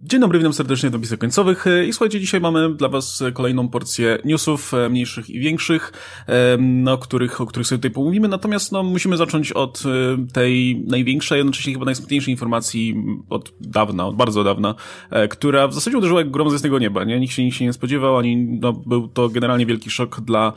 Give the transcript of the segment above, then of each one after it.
Dzień dobry, witam serdecznie do pisek końcowych i słuchajcie, dzisiaj mamy dla was kolejną porcję newsów, e, mniejszych i większych, no, o których, o których sobie tutaj pomówimy, natomiast no, musimy zacząć od e, tej największej, jednocześnie chyba najsmutniejszej informacji od dawna, od bardzo dawna, e, która w zasadzie uderzyła jak grom z jasnego nieba, nie? Nikt się, nikt się nie spodziewał, ani no, był to generalnie wielki szok dla,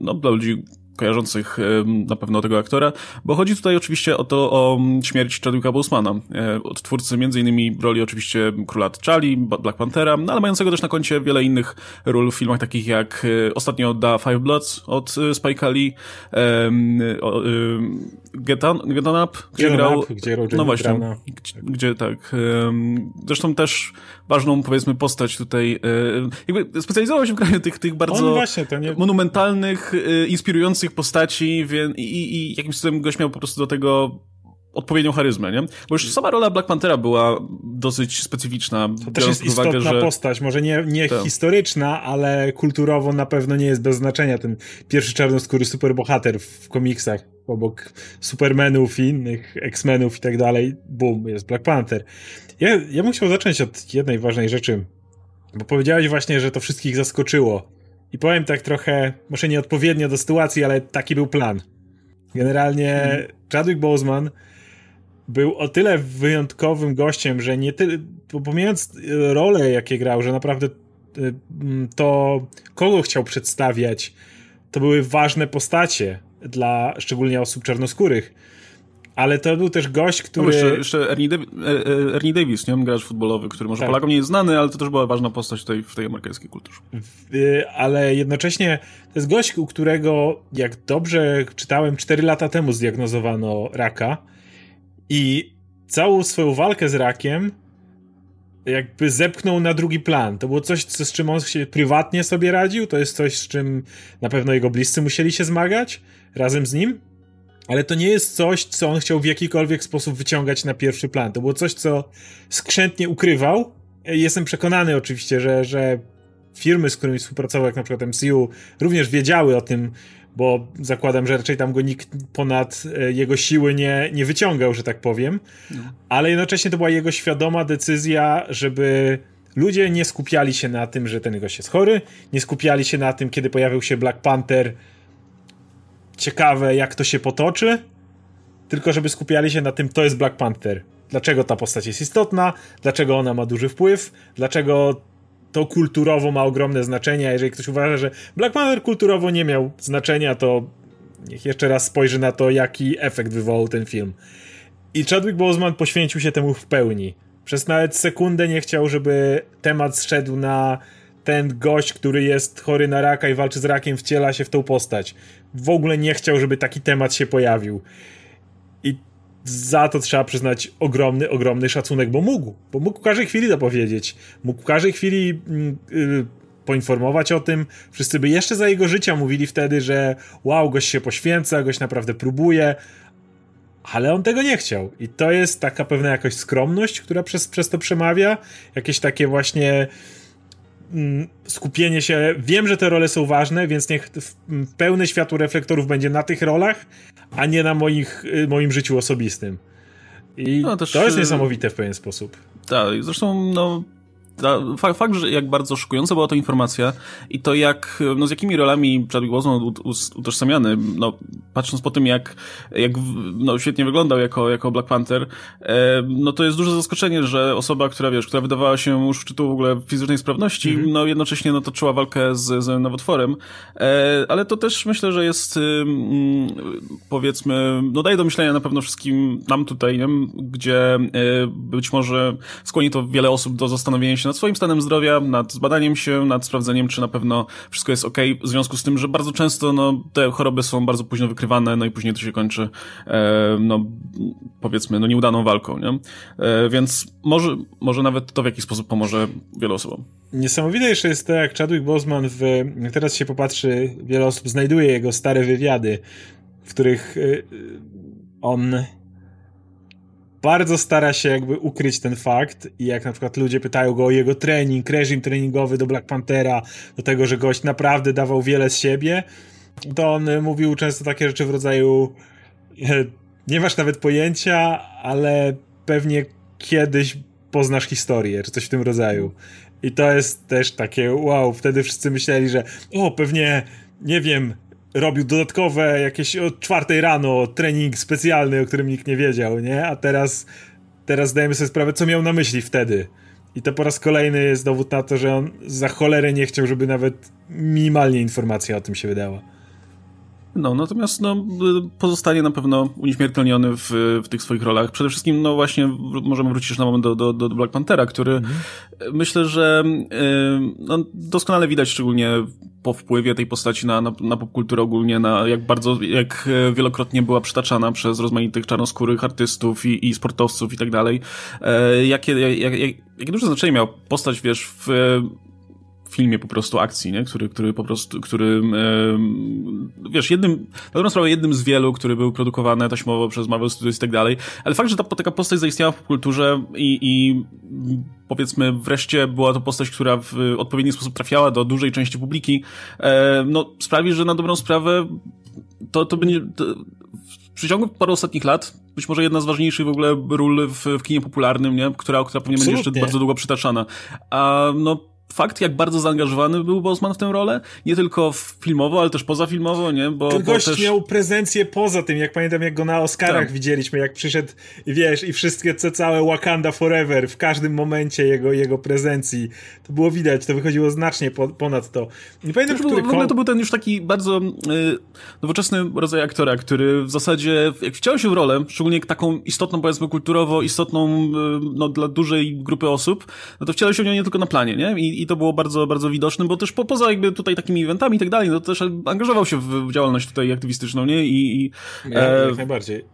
no, dla ludzi, kojarzących na pewno tego aktora, bo chodzi tutaj oczywiście o to, o śmierć Chadwicka Bosemana, e, od twórcy m.in. roli oczywiście Króla T'Challi, Black Panthera, no ale mającego też na koncie wiele innych ról w filmach takich jak e, ostatnio The Five Bloods od e, Spike Lee, Get On, Get On Up, gdzie grał, up, gdzie no właśnie, gdzie, gdzie, tak, zresztą też ważną powiedzmy postać tutaj, jakby specjalizował się w graniu tych, tych bardzo właśnie, nie... monumentalnych, inspirujących postaci i, i jakimś cudem gość miał po prostu do tego odpowiednią charyzmę, nie? Bo już sama rola Black Panthera była dosyć specyficzna. To też jest uwagę, istotna że... postać, może nie, nie tak. historyczna, ale kulturowo na pewno nie jest bez znaczenia ten pierwszy czarnoskóry superbohater w komiksach, obok Supermanów i innych X-Menów i tak dalej. Boom, jest Black Panther. Ja, ja bym chciał zacząć od jednej ważnej rzeczy, bo powiedziałeś właśnie, że to wszystkich zaskoczyło i powiem tak trochę, może nieodpowiednio do sytuacji, ale taki był plan. Generalnie hmm. Chadwick Boseman był o tyle wyjątkowym gościem, że nie tyle, pomijając rolę, jakie grał, że naprawdę y, to, kogo chciał przedstawiać, to były ważne postacie dla szczególnie osób czarnoskórych ale to był też gość, który... No, jeszcze, jeszcze Ernie, e, e, Ernie Davis, nie? Gracz futbolowy, który może tak. Polakom nie jest znany, ale to też była ważna postać tutaj w tej amerykańskiej kulturze. Ale jednocześnie to jest gość, u którego, jak dobrze czytałem, 4 lata temu zdiagnozowano raka i całą swoją walkę z rakiem jakby zepchnął na drugi plan. To było coś, co, z czym on się prywatnie sobie radził, to jest coś, z czym na pewno jego bliscy musieli się zmagać razem z nim ale to nie jest coś, co on chciał w jakikolwiek sposób wyciągać na pierwszy plan. To było coś, co skrzętnie ukrywał. Jestem przekonany oczywiście, że, że firmy, z którymi współpracował, jak na przykład MCU, również wiedziały o tym, bo zakładam, że raczej tam go nikt ponad e, jego siły nie, nie wyciągał, że tak powiem. No. Ale jednocześnie to była jego świadoma decyzja, żeby ludzie nie skupiali się na tym, że ten gość jest chory, nie skupiali się na tym, kiedy pojawił się Black Panther, ciekawe, jak to się potoczy, tylko żeby skupiali się na tym, to jest Black Panther. Dlaczego ta postać jest istotna, dlaczego ona ma duży wpływ, dlaczego to kulturowo ma ogromne znaczenie, a jeżeli ktoś uważa, że Black Panther kulturowo nie miał znaczenia, to niech jeszcze raz spojrzy na to, jaki efekt wywołał ten film. I Chadwick Boseman poświęcił się temu w pełni. Przez nawet sekundę nie chciał, żeby temat zszedł na ten gość, który jest chory na raka i walczy z rakiem, wciela się w tą postać. W ogóle nie chciał, żeby taki temat się pojawił. I za to trzeba przyznać ogromny, ogromny szacunek, bo mógł. Bo mógł w każdej chwili to powiedzieć. Mógł w każdej chwili yy, poinformować o tym. Wszyscy by jeszcze za jego życia mówili wtedy, że wow, gość się poświęca, gość naprawdę próbuje. Ale on tego nie chciał. I to jest taka pewna jakoś skromność, która przez, przez to przemawia. Jakieś takie właśnie skupienie się. Wiem, że te role są ważne, więc niech pełne światło reflektorów będzie na tych rolach, a nie na moich, y, moim życiu osobistym. I no, też, to jest y, niesamowite w pewien sposób. Tak, zresztą no, fakt, fakt, że jak bardzo szokująca była to informacja i to jak, no z jakimi rolami Chadwick Boseman utożsamiany, no patrząc po tym jak, jak no, świetnie wyglądał jako, jako Black Panther, e, no to jest duże zaskoczenie, że osoba, która wiesz, która wydawała się już szczytu w ogóle fizycznej sprawności, mm -hmm. no jednocześnie no toczyła walkę z, z nowotworem, e, ale to też myślę, że jest mm, powiedzmy, no daje do myślenia na pewno wszystkim nam tutaj, nie? gdzie e, być może skłoni to wiele osób do zastanowienia się nad swoim stanem zdrowia, nad zbadaniem się, nad sprawdzeniem, czy na pewno wszystko jest ok, w związku z tym, że bardzo często no, te choroby są bardzo późno wykrywane, no i później to się kończy, e, no powiedzmy, no nieudaną walką, nie? E, więc może, może nawet to w jakiś sposób pomoże wielu osobom. Niesamowite jeszcze jest to, jak Chadwick Boseman w, teraz się popatrzy, wiele osób znajduje jego stare wywiady, w których e, on bardzo stara się jakby ukryć ten fakt i jak na przykład ludzie pytają go o jego trening, reżim treningowy do Black Panthera, do tego, że gość naprawdę dawał wiele z siebie, to on mówił często takie rzeczy w rodzaju nie masz nawet pojęcia, ale pewnie kiedyś poznasz historię, czy coś w tym rodzaju. I to jest też takie wow, wtedy wszyscy myśleli, że o, pewnie, nie wiem, robił dodatkowe jakieś od czwartej rano trening specjalny, o którym nikt nie wiedział, nie? A teraz, teraz zdajemy sobie sprawę, co miał na myśli wtedy. I to po raz kolejny jest dowód na to, że on za cholerę nie chciał, żeby nawet minimalnie informacja o tym się wydała. No, natomiast no, pozostanie na pewno unieśmiertelniony w, w tych swoich rolach. Przede wszystkim, no właśnie, możemy wrócić już na moment do, do, do Black Panthera, który mhm. myślę, że yy, no, doskonale widać, szczególnie po wpływie tej postaci na, na, na popkulturę ogólnie, na jak bardzo, jak wielokrotnie była przytaczana przez rozmaitych czarnoskórych artystów i, i sportowców i tak dalej. E, jakie, jak, jak, jakie duże znaczenie miała postać, wiesz, w filmie po prostu akcji, nie? Który, który po prostu, który, e, wiesz, jednym, na dobrą sprawę jednym z wielu, który był produkowany taśmowo przez Marvel Studios i tak dalej, ale fakt, że ta, taka postać zaistniała w kulturze i, i powiedzmy wreszcie była to postać, która w odpowiedni sposób trafiała do dużej części publiki, e, no sprawi, że na dobrą sprawę to, to będzie, to, w przeciągu paru ostatnich lat być może jedna z ważniejszych w ogóle ról w, w kinie popularnym, nie? Która, która pewnie Absolutnie. będzie jeszcze bardzo długo przytaczana. A no fakt, jak bardzo zaangażowany był Bosman w tę rolę, nie tylko filmowo, ale też pozafilmowo, nie? Bo, Ten gość też... miał prezencję poza tym, jak pamiętam, jak go na Oscarach tak. widzieliśmy, jak przyszedł, wiesz, i wszystkie, co całe Wakanda Forever, w każdym momencie jego, jego prezencji, to było widać, to wychodziło znacznie po, ponad to. Nie pamiętam, to który... Był, w ogóle to był ten już taki bardzo y, nowoczesny rodzaj aktora, który w zasadzie, jak wciął się w rolę, szczególnie taką istotną, powiedzmy, kulturowo istotną, y, no, dla dużej grupy osób, no to wcielał się w nią nie tylko na planie, nie? I, i to było bardzo, bardzo widoczne, bo też po, poza jakby tutaj takimi eventami i tak dalej, no to też angażował się w, w działalność tutaj aktywistyczną, nie? I, i ja, e, jak najbardziej.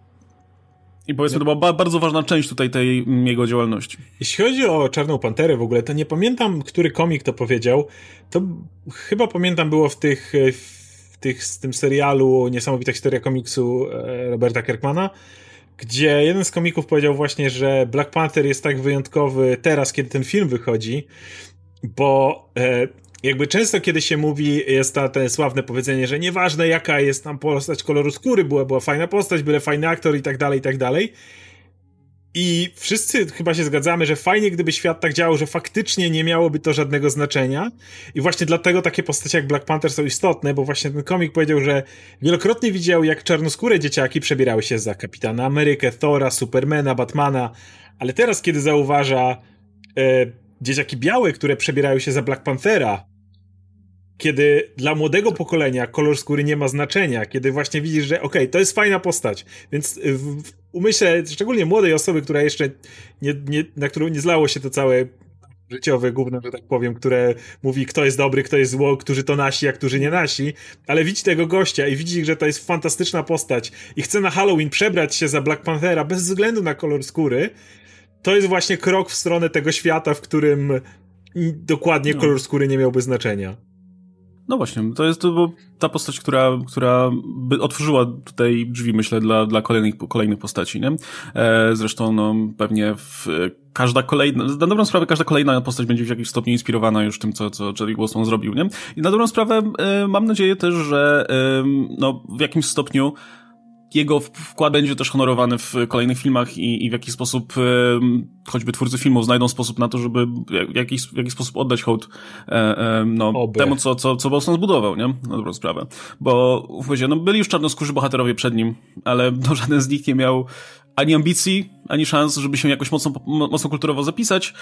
I powiedzmy, to była ba bardzo ważna część tutaj tej jego działalności. Jeśli chodzi o Czarną Panterę w ogóle, to nie pamiętam, który komik to powiedział. To chyba pamiętam było w tych, w tych z tym serialu Niesamowita historia komiksu e, Roberta Kirkmana, gdzie jeden z komików powiedział właśnie, że Black Panther jest tak wyjątkowy teraz, kiedy ten film wychodzi, bo e, jakby często kiedy się mówi, jest to, to sławne powiedzenie, że nieważne jaka jest tam postać koloru skóry, była, była fajna postać, byle fajny aktor i tak dalej, i tak dalej. I wszyscy chyba się zgadzamy, że fajnie, gdyby świat tak działał, że faktycznie nie miałoby to żadnego znaczenia. I właśnie dlatego takie postacie jak Black Panther są istotne, bo właśnie ten komik powiedział, że wielokrotnie widział, jak czarnoskóre dzieciaki przebierały się za Kapitana Amerykę, Thora, Supermana, Batmana, ale teraz, kiedy zauważa e, dzieciaki białe, które przebierają się za Black Panthera, kiedy dla młodego pokolenia kolor skóry nie ma znaczenia, kiedy właśnie widzisz, że okej, okay, to jest fajna postać, więc w, w umyśle, szczególnie młodej osoby, która jeszcze nie, nie, na którą nie zlało się to całe życiowe gówno, że tak powiem, które mówi, kto jest dobry, kto jest zło, którzy to nasi, a którzy nie nasi, ale widzi tego gościa i widzi, że to jest fantastyczna postać i chce na Halloween przebrać się za Black Panthera bez względu na kolor skóry, to jest właśnie krok w stronę tego świata, w którym dokładnie no. kolor skóry nie miałby znaczenia. No właśnie, to jest to, ta postać, która, która by otworzyła tutaj drzwi, myślę, dla, dla kolejnych, kolejnych postaci, nie? E, zresztą, no, pewnie w, każda kolejna, na dobrą sprawę każda kolejna postać będzie w jakimś stopniu inspirowana już tym, co, co Jerry Wilson zrobił, nie? I na dobrą sprawę e, mam nadzieję też, że e, no, w jakimś stopniu jego wkład będzie też honorowany w kolejnych filmach i, i w jakiś sposób choćby twórcy filmów znajdą sposób na to, żeby w jakiś, w jakiś sposób oddać hołd e, no, temu, co, co, co Boston zbudował, nie? Na dobrą sprawę. Bo wiecie, no, byli już czarnoskórzy bohaterowie przed nim, ale no, żaden z nich nie miał ani ambicji, ani szans, żeby się jakoś mocno, mocno kulturowo zapisać.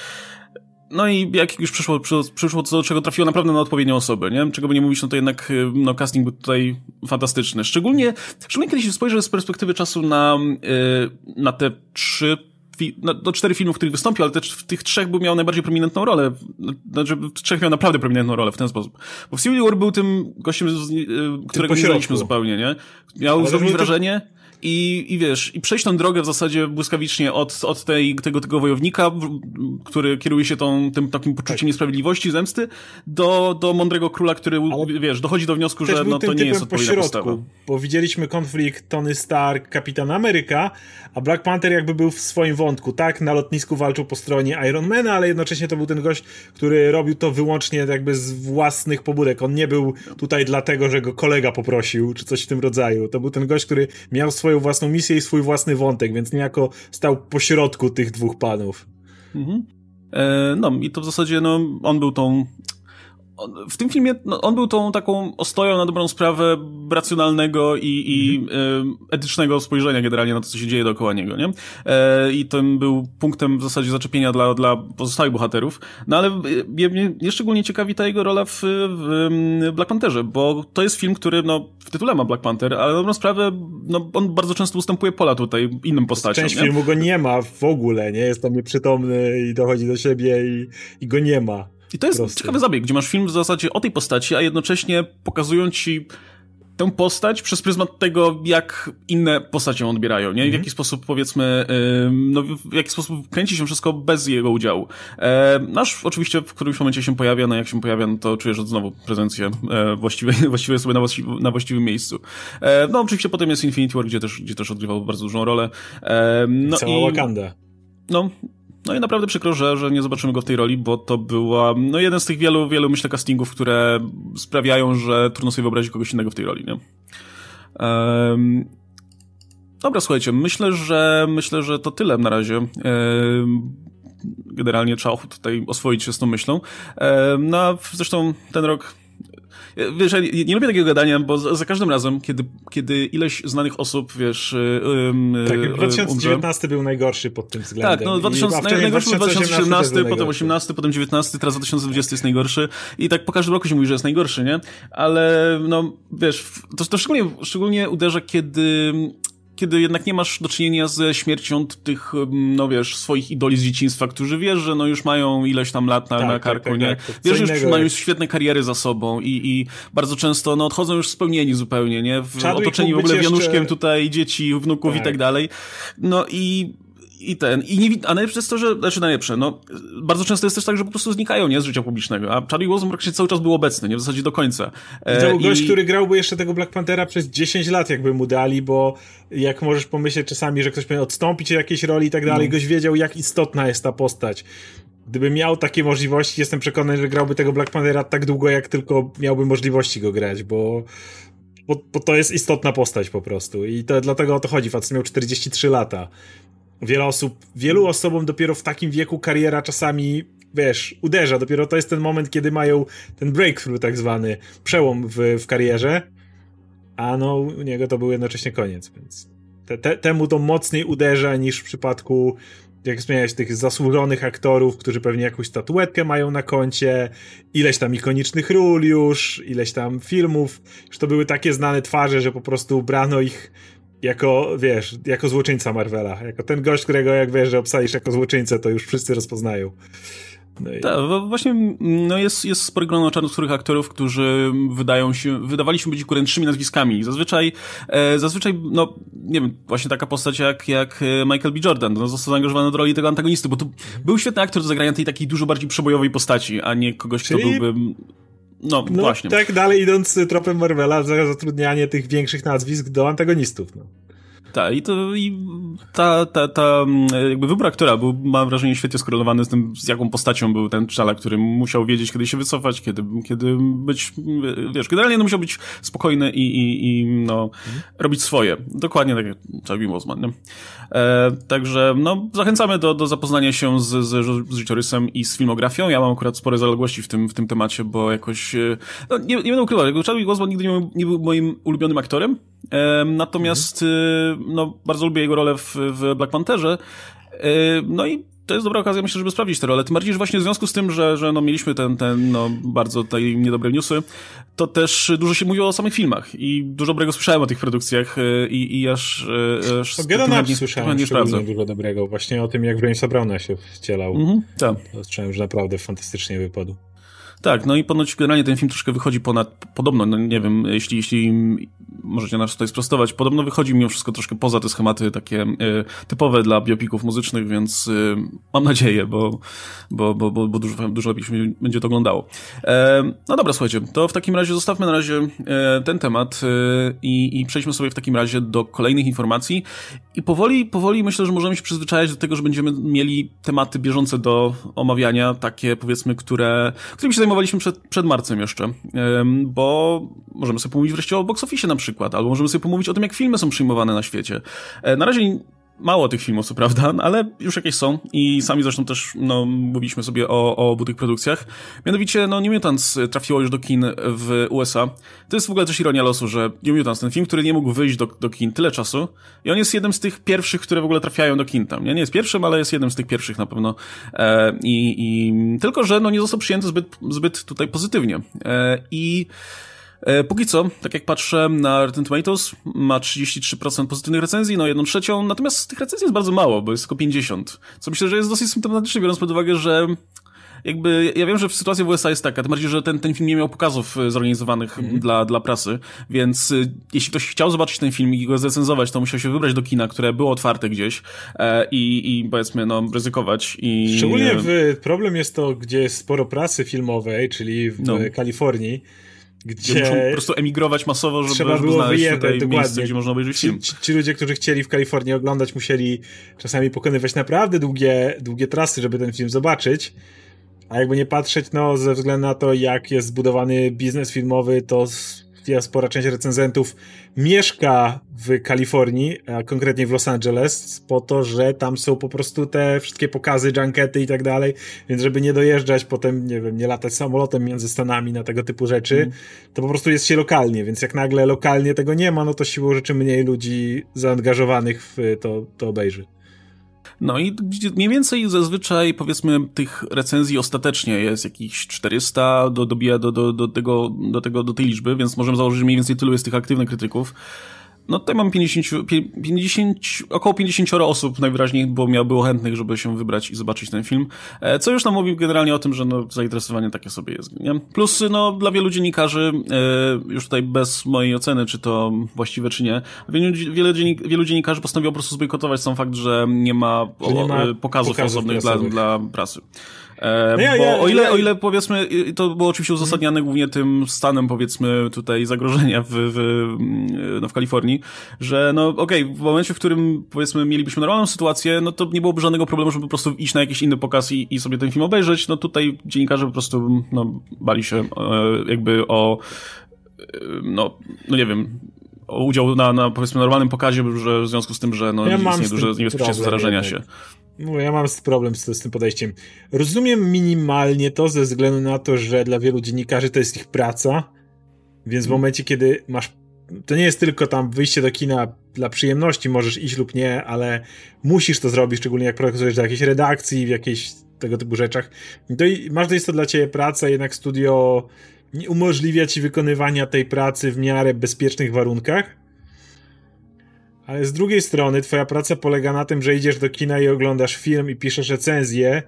No i jak już przyszło, przyszło co do czego trafiło naprawdę na odpowiednią osobę, nie? Czego by nie mówić, no to jednak y, no, casting był tutaj fantastyczny. Szczególnie, szczególnie kiedy się spojrzy z perspektywy czasu na, yy, na te trzy no, no, cztery filmy, w których wystąpił, ale też w tych trzech był miał najbardziej prominentną rolę. Znaczy, w trzech miał naprawdę prominentną rolę w ten sposób. Bo w Civil War był tym gościem, którego nie znaliśmy zupełnie, nie? Miał ale zrobić wrażenie... I, i wiesz, i przejść tą drogę w zasadzie błyskawicznie od, od tej, tego, tego wojownika, który kieruje się tą, tym takim poczuciem tak. niesprawiedliwości, zemsty, do, do mądrego króla, który, Ale wiesz, dochodzi do wniosku, że no, to nie jest odpowiednia postawa. Bo widzieliśmy konflikt Tony Stark, Kapitan Ameryka, a Black Panther jakby był w swoim wątku, tak? Na lotnisku walczył po stronie Ironmana, ale jednocześnie to był ten gość, który robił to wyłącznie jakby z własnych pobudek. On nie był tutaj dlatego, że go kolega poprosił, czy coś w tym rodzaju. To był ten gość, który miał swoją własną misję i swój własny wątek, więc niejako stał pośrodku tych dwóch panów. Mhm. E, no i to w zasadzie, no, on był tą w tym filmie no, on był tą taką ostoją na dobrą sprawę racjonalnego i, i mhm. e, etycznego spojrzenia generalnie na to, co się dzieje dookoła niego, nie? E, I tym był punktem w zasadzie zaczepienia dla, dla pozostałych bohaterów. No ale mnie, mnie szczególnie ciekawi ta jego rola w, w Black Pantherze, bo to jest film, który no, w tytule ma Black Panther, ale na dobrą sprawę no, on bardzo często ustępuje pola tutaj innym postaciom. Część nie? filmu go nie ma w ogóle, nie? Jest tam nieprzytomny i dochodzi do siebie i, i go nie ma. I to jest Prosty. ciekawy zabieg, gdzie masz film w zasadzie o tej postaci, a jednocześnie pokazują ci tę postać przez pryzmat tego, jak inne postacie ją odbierają, nie? W mhm. jaki sposób, powiedzmy, no, w jaki sposób kręci się wszystko bez jego udziału. E, nasz oczywiście w którymś momencie się pojawia, no jak się pojawia, no to czujesz znowu prezencję e, właściwie, właściwie sobie na, właści na właściwym miejscu. E, no oczywiście potem jest Infinity War, gdzie też, gdzie też odgrywał bardzo dużą rolę. E, no Cała i, Wakanda. No, no i naprawdę przykro, że, że nie zobaczymy go w tej roli, bo to była no jeden z tych wielu, wielu myślę castingów, które sprawiają, że trudno sobie wyobrazić kogoś innego w tej roli, nie? Um, dobra, słuchajcie, myślę, że myślę, że to tyle na razie. Generalnie trzeba tutaj oswoić się z tą myślą. No, zresztą ten rok Wiesz, ja nie, nie lubię takiego gadania, bo za, za, każdym razem, kiedy, kiedy ileś znanych osób, wiesz... Yy, tak, 2019 był najgorszy pod tym względem. Tak, no 2000, naj, najgorszy był 2017, potem 18, potem 19, teraz 2020 jest najgorszy i tak po każdym roku się mówi, że jest najgorszy, nie? Ale, no, wiesz, to, to szczególnie, szczególnie uderza, kiedy kiedy jednak nie masz do czynienia ze śmiercią tych, no wiesz, swoich idoli z dzieciństwa, którzy wiesz, że no już mają ileś tam lat na, tak, na tak, karku, tak, nie? Tak, wiesz, że już mają już świetne kariery za sobą i, i bardzo często no odchodzą już spełnieni zupełnie, nie? W, otoczeni w ogóle wianuszkiem jeszcze... tutaj dzieci, wnuków i tak dalej. No i i ten, i nie, a najlepsze jest to, że, znaczy najlepsze, no, bardzo często jest też tak, że po prostu znikają, nie, z życia publicznego, a Charlie Wilson praktycznie cały czas był obecny, nie, w zasadzie do końca. E, to był gość, który grałby jeszcze tego Black Panthera przez 10 lat, jakby mu dali, bo jak możesz pomyśleć czasami, że ktoś powinien odstąpić od jakiejś roli i tak dalej, no. gość wiedział, jak istotna jest ta postać. Gdyby miał takie możliwości, jestem przekonany, że grałby tego Black Panthera tak długo, jak tylko miałby możliwości go grać, bo bo, bo, to jest istotna postać po prostu. I to, dlatego o to chodzi. Facet miał 43 lata. Wiele osób, wielu osobom dopiero w takim wieku kariera czasami, wiesz, uderza. Dopiero to jest ten moment, kiedy mają ten breakthrough tak zwany, przełom w, w karierze. A no, u niego to był jednocześnie koniec, więc te, te, temu to mocniej uderza niż w przypadku jak wspomniałeś, tych zasłużonych aktorów, którzy pewnie jakąś statuetkę mają na koncie, ileś tam ikonicznych ról już, ileś tam filmów, już to były takie znane twarze, że po prostu brano ich jako, wiesz, jako złoczyńca Marvela. Jako ten gość, którego jak wiesz, że obsalisz jako złoczyńcę, to już wszyscy rozpoznają. No i... Tak, właśnie no jest, jest spory grono czarnoskórych aktorów, którzy wydają się, wydawali się być kurętszymi nazwiskami. Zazwyczaj, e, zazwyczaj, no, nie wiem, właśnie taka postać jak, jak e, Michael B. Jordan, no, został zaangażowany do roli tego antagonisty, bo to był świetny aktor do zagrania tej takiej dużo bardziej przebojowej postaci, a nie kogoś, Czyli... kto byłby no, no, właśnie. Tak dalej idąc tropem Marvela, za zatrudnianie tych większych nazwisk do antagonistów. No. Tak, i to i ta, ta, ta jakby wybór aktora był, mam wrażenie, świetnie skorelowany z tym, z jaką postacią był ten Czala, który musiał wiedzieć, kiedy się wycofać, kiedy, kiedy być, wiesz, generalnie no, musiał być spokojny i, i, i no, mhm. robić swoje. Dokładnie tak jak Charlie Mosman, nie? E, także, no, zachęcamy do, do zapoznania się z, z, z życiorysem i z filmografią. Ja mam akurat spore zaległości w tym, w tym temacie, bo jakoś, e, no, nie, nie będę ukrywał, Charlie Mosman nigdy nie, nie był moim ulubionym aktorem, natomiast, mhm. E, no, bardzo lubię jego rolę w, w Black Pantherze. E, no i to jest dobra okazja, myślę, żeby sprawdzić tę rolę. Tym bardziej, że właśnie w związku z tym, że, że no, mieliśmy ten, ten no, bardzo tutaj niedobre newsy, to też dużo się mówiło o samych filmach i dużo dobrego słyszałem o tych produkcjach e, i, i aż... aż o nie, słyszałem nie sprawdzę. dużo dobrego, właśnie o tym, jak Jamesa Browna się wcielał. Mhm, tak. To słyszałem, że naprawdę fantastycznie wypadł. Tak, no i ponoć generalnie ten film troszkę wychodzi ponad, podobno, no nie wiem, jeśli, jeśli możecie nas tutaj sprostować, podobno wychodzi mimo wszystko troszkę poza te schematy takie y, typowe dla biopików muzycznych, więc y, mam nadzieję, bo, bo, bo, bo, bo dużo, dużo lepiej się będzie to oglądało. E, no dobra, słuchajcie, to w takim razie zostawmy na razie e, ten temat i, i przejdźmy sobie w takim razie do kolejnych informacji i powoli, powoli myślę, że możemy się przyzwyczajać do tego, że będziemy mieli tematy bieżące do omawiania, takie powiedzmy, które, którymi się zajmowaliśmy przed, przed marcem jeszcze, bo możemy sobie pomówić wreszcie o box office na przykład, albo możemy sobie pomówić o tym, jak filmy są przyjmowane na świecie. E, na razie Mało tych filmów, co prawda, ale już jakieś są i sami zresztą też no, mówiliśmy sobie o, o obu tych produkcjach. Mianowicie, no, New Mutants trafiło już do kin w USA. To jest w ogóle też ironia losu, że New Mutants, ten film, który nie mógł wyjść do, do kin tyle czasu i on jest jednym z tych pierwszych, które w ogóle trafiają do kin tam. Nie, nie jest pierwszym, ale jest jednym z tych pierwszych na pewno. E, i, i, tylko, że no, nie został przyjęty zbyt, zbyt tutaj pozytywnie. E, I E, póki co, tak jak patrzę na Rotten Tomatoes, ma 33% pozytywnych recenzji, no jedną trzecią, natomiast tych recenzji jest bardzo mało, bo jest tylko 50. Co myślę, że jest dosyć symptomatyczne, biorąc pod uwagę, że jakby, ja wiem, że sytuacja w USA jest taka, tym bardziej, że ten, ten film nie miał pokazów e, zorganizowanych mm. dla, dla prasy, więc y, jeśli ktoś chciał zobaczyć ten film i go zrecenzować, to musiał się wybrać do kina, które było otwarte gdzieś e, i, i powiedzmy, no, ryzykować. I, Szczególnie w, problem jest to, gdzie jest sporo prasy filmowej, czyli w no. Kalifornii, gdzie muszą po prostu emigrować masowo, żeby, trzeba żeby znaleźć wyjechać, tutaj dokładnie. miejsce, gdzie można obejrzeć film. Ci, ci, ludzie, którzy chcieli w Kalifornii oglądać, musieli czasami pokonywać naprawdę długie, długie trasy, żeby ten film zobaczyć. A jakby nie patrzeć, no ze względu na to, jak jest zbudowany biznes filmowy, to spora część recenzentów mieszka w Kalifornii, a konkretnie w Los Angeles, po to, że tam są po prostu te wszystkie pokazy, junkety i tak dalej, więc żeby nie dojeżdżać potem, nie wiem, nie latać samolotem między Stanami na tego typu rzeczy, mm. to po prostu jest się lokalnie, więc jak nagle lokalnie tego nie ma, no to siłą rzeczy mniej ludzi zaangażowanych w to, to obejrzy. No i mniej więcej zazwyczaj powiedzmy tych recenzji ostatecznie jest jakieś 400, do, dobija do, do, do, tego, do, tego, do tej liczby, więc możemy założyć, że mniej więcej tylu jest tych aktywnych krytyków. No tutaj mam 50, 50, około 50 osób najwyraźniej było, miało, było chętnych, żeby się wybrać i zobaczyć ten film, e, co już nam mówi generalnie o tym, że no, zainteresowanie takie sobie jest, nie? Plus, no, dla wielu dziennikarzy, e, już tutaj bez mojej oceny, czy to właściwe, czy nie, wielu, wiele dziennik, wielu dziennikarzy postanowiło po prostu zbojkotować sam fakt, że nie ma, że nie ma pokazów, pokazów osobnych dla, dla prasy. E, no ja, bo ja, o, ile, ja, o ile powiedzmy, to było oczywiście uzasadniane głównie tym stanem powiedzmy tutaj zagrożenia w, w, no, w Kalifornii, że no okej, okay, w momencie, w którym powiedzmy mielibyśmy normalną sytuację, no to nie byłoby żadnego problemu, żeby po prostu iść na jakiś inny pokaz i, i sobie ten film obejrzeć, no tutaj dziennikarze po prostu no, bali się e, jakby o no, no nie wiem, o udział na, na powiedzmy normalnym pokazie, że w związku z tym, że no, ja istnieje duże niebezpieczeństwo zarażenia się. No, ja mam problem z, z, tym podejściem. Rozumiem minimalnie to ze względu na to, że dla wielu dziennikarzy to jest ich praca, więc w mhm. momencie, kiedy masz. To nie jest tylko tam wyjście do kina dla przyjemności, możesz iść lub nie, ale musisz to zrobić, szczególnie jak pracujesz do jakiejś redakcji, w jakiejś tego typu rzeczach. To i masz to jest to dla ciebie praca, jednak studio nie umożliwia ci wykonywania tej pracy w miarę bezpiecznych warunkach. Ale z drugiej strony twoja praca polega na tym, że idziesz do kina i oglądasz film i piszesz recenzję,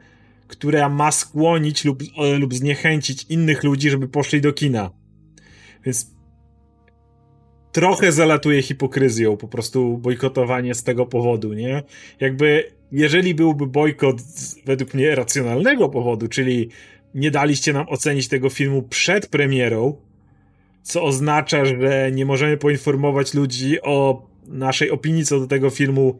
która ma skłonić lub, lub zniechęcić innych ludzi, żeby poszli do kina. Więc trochę zalatuje hipokryzją, po prostu bojkotowanie z tego powodu, nie? Jakby, jeżeli byłby bojkot z, według mnie racjonalnego powodu, czyli nie daliście nam ocenić tego filmu przed premierą, co oznacza, że nie możemy poinformować ludzi o naszej opinii co do tego filmu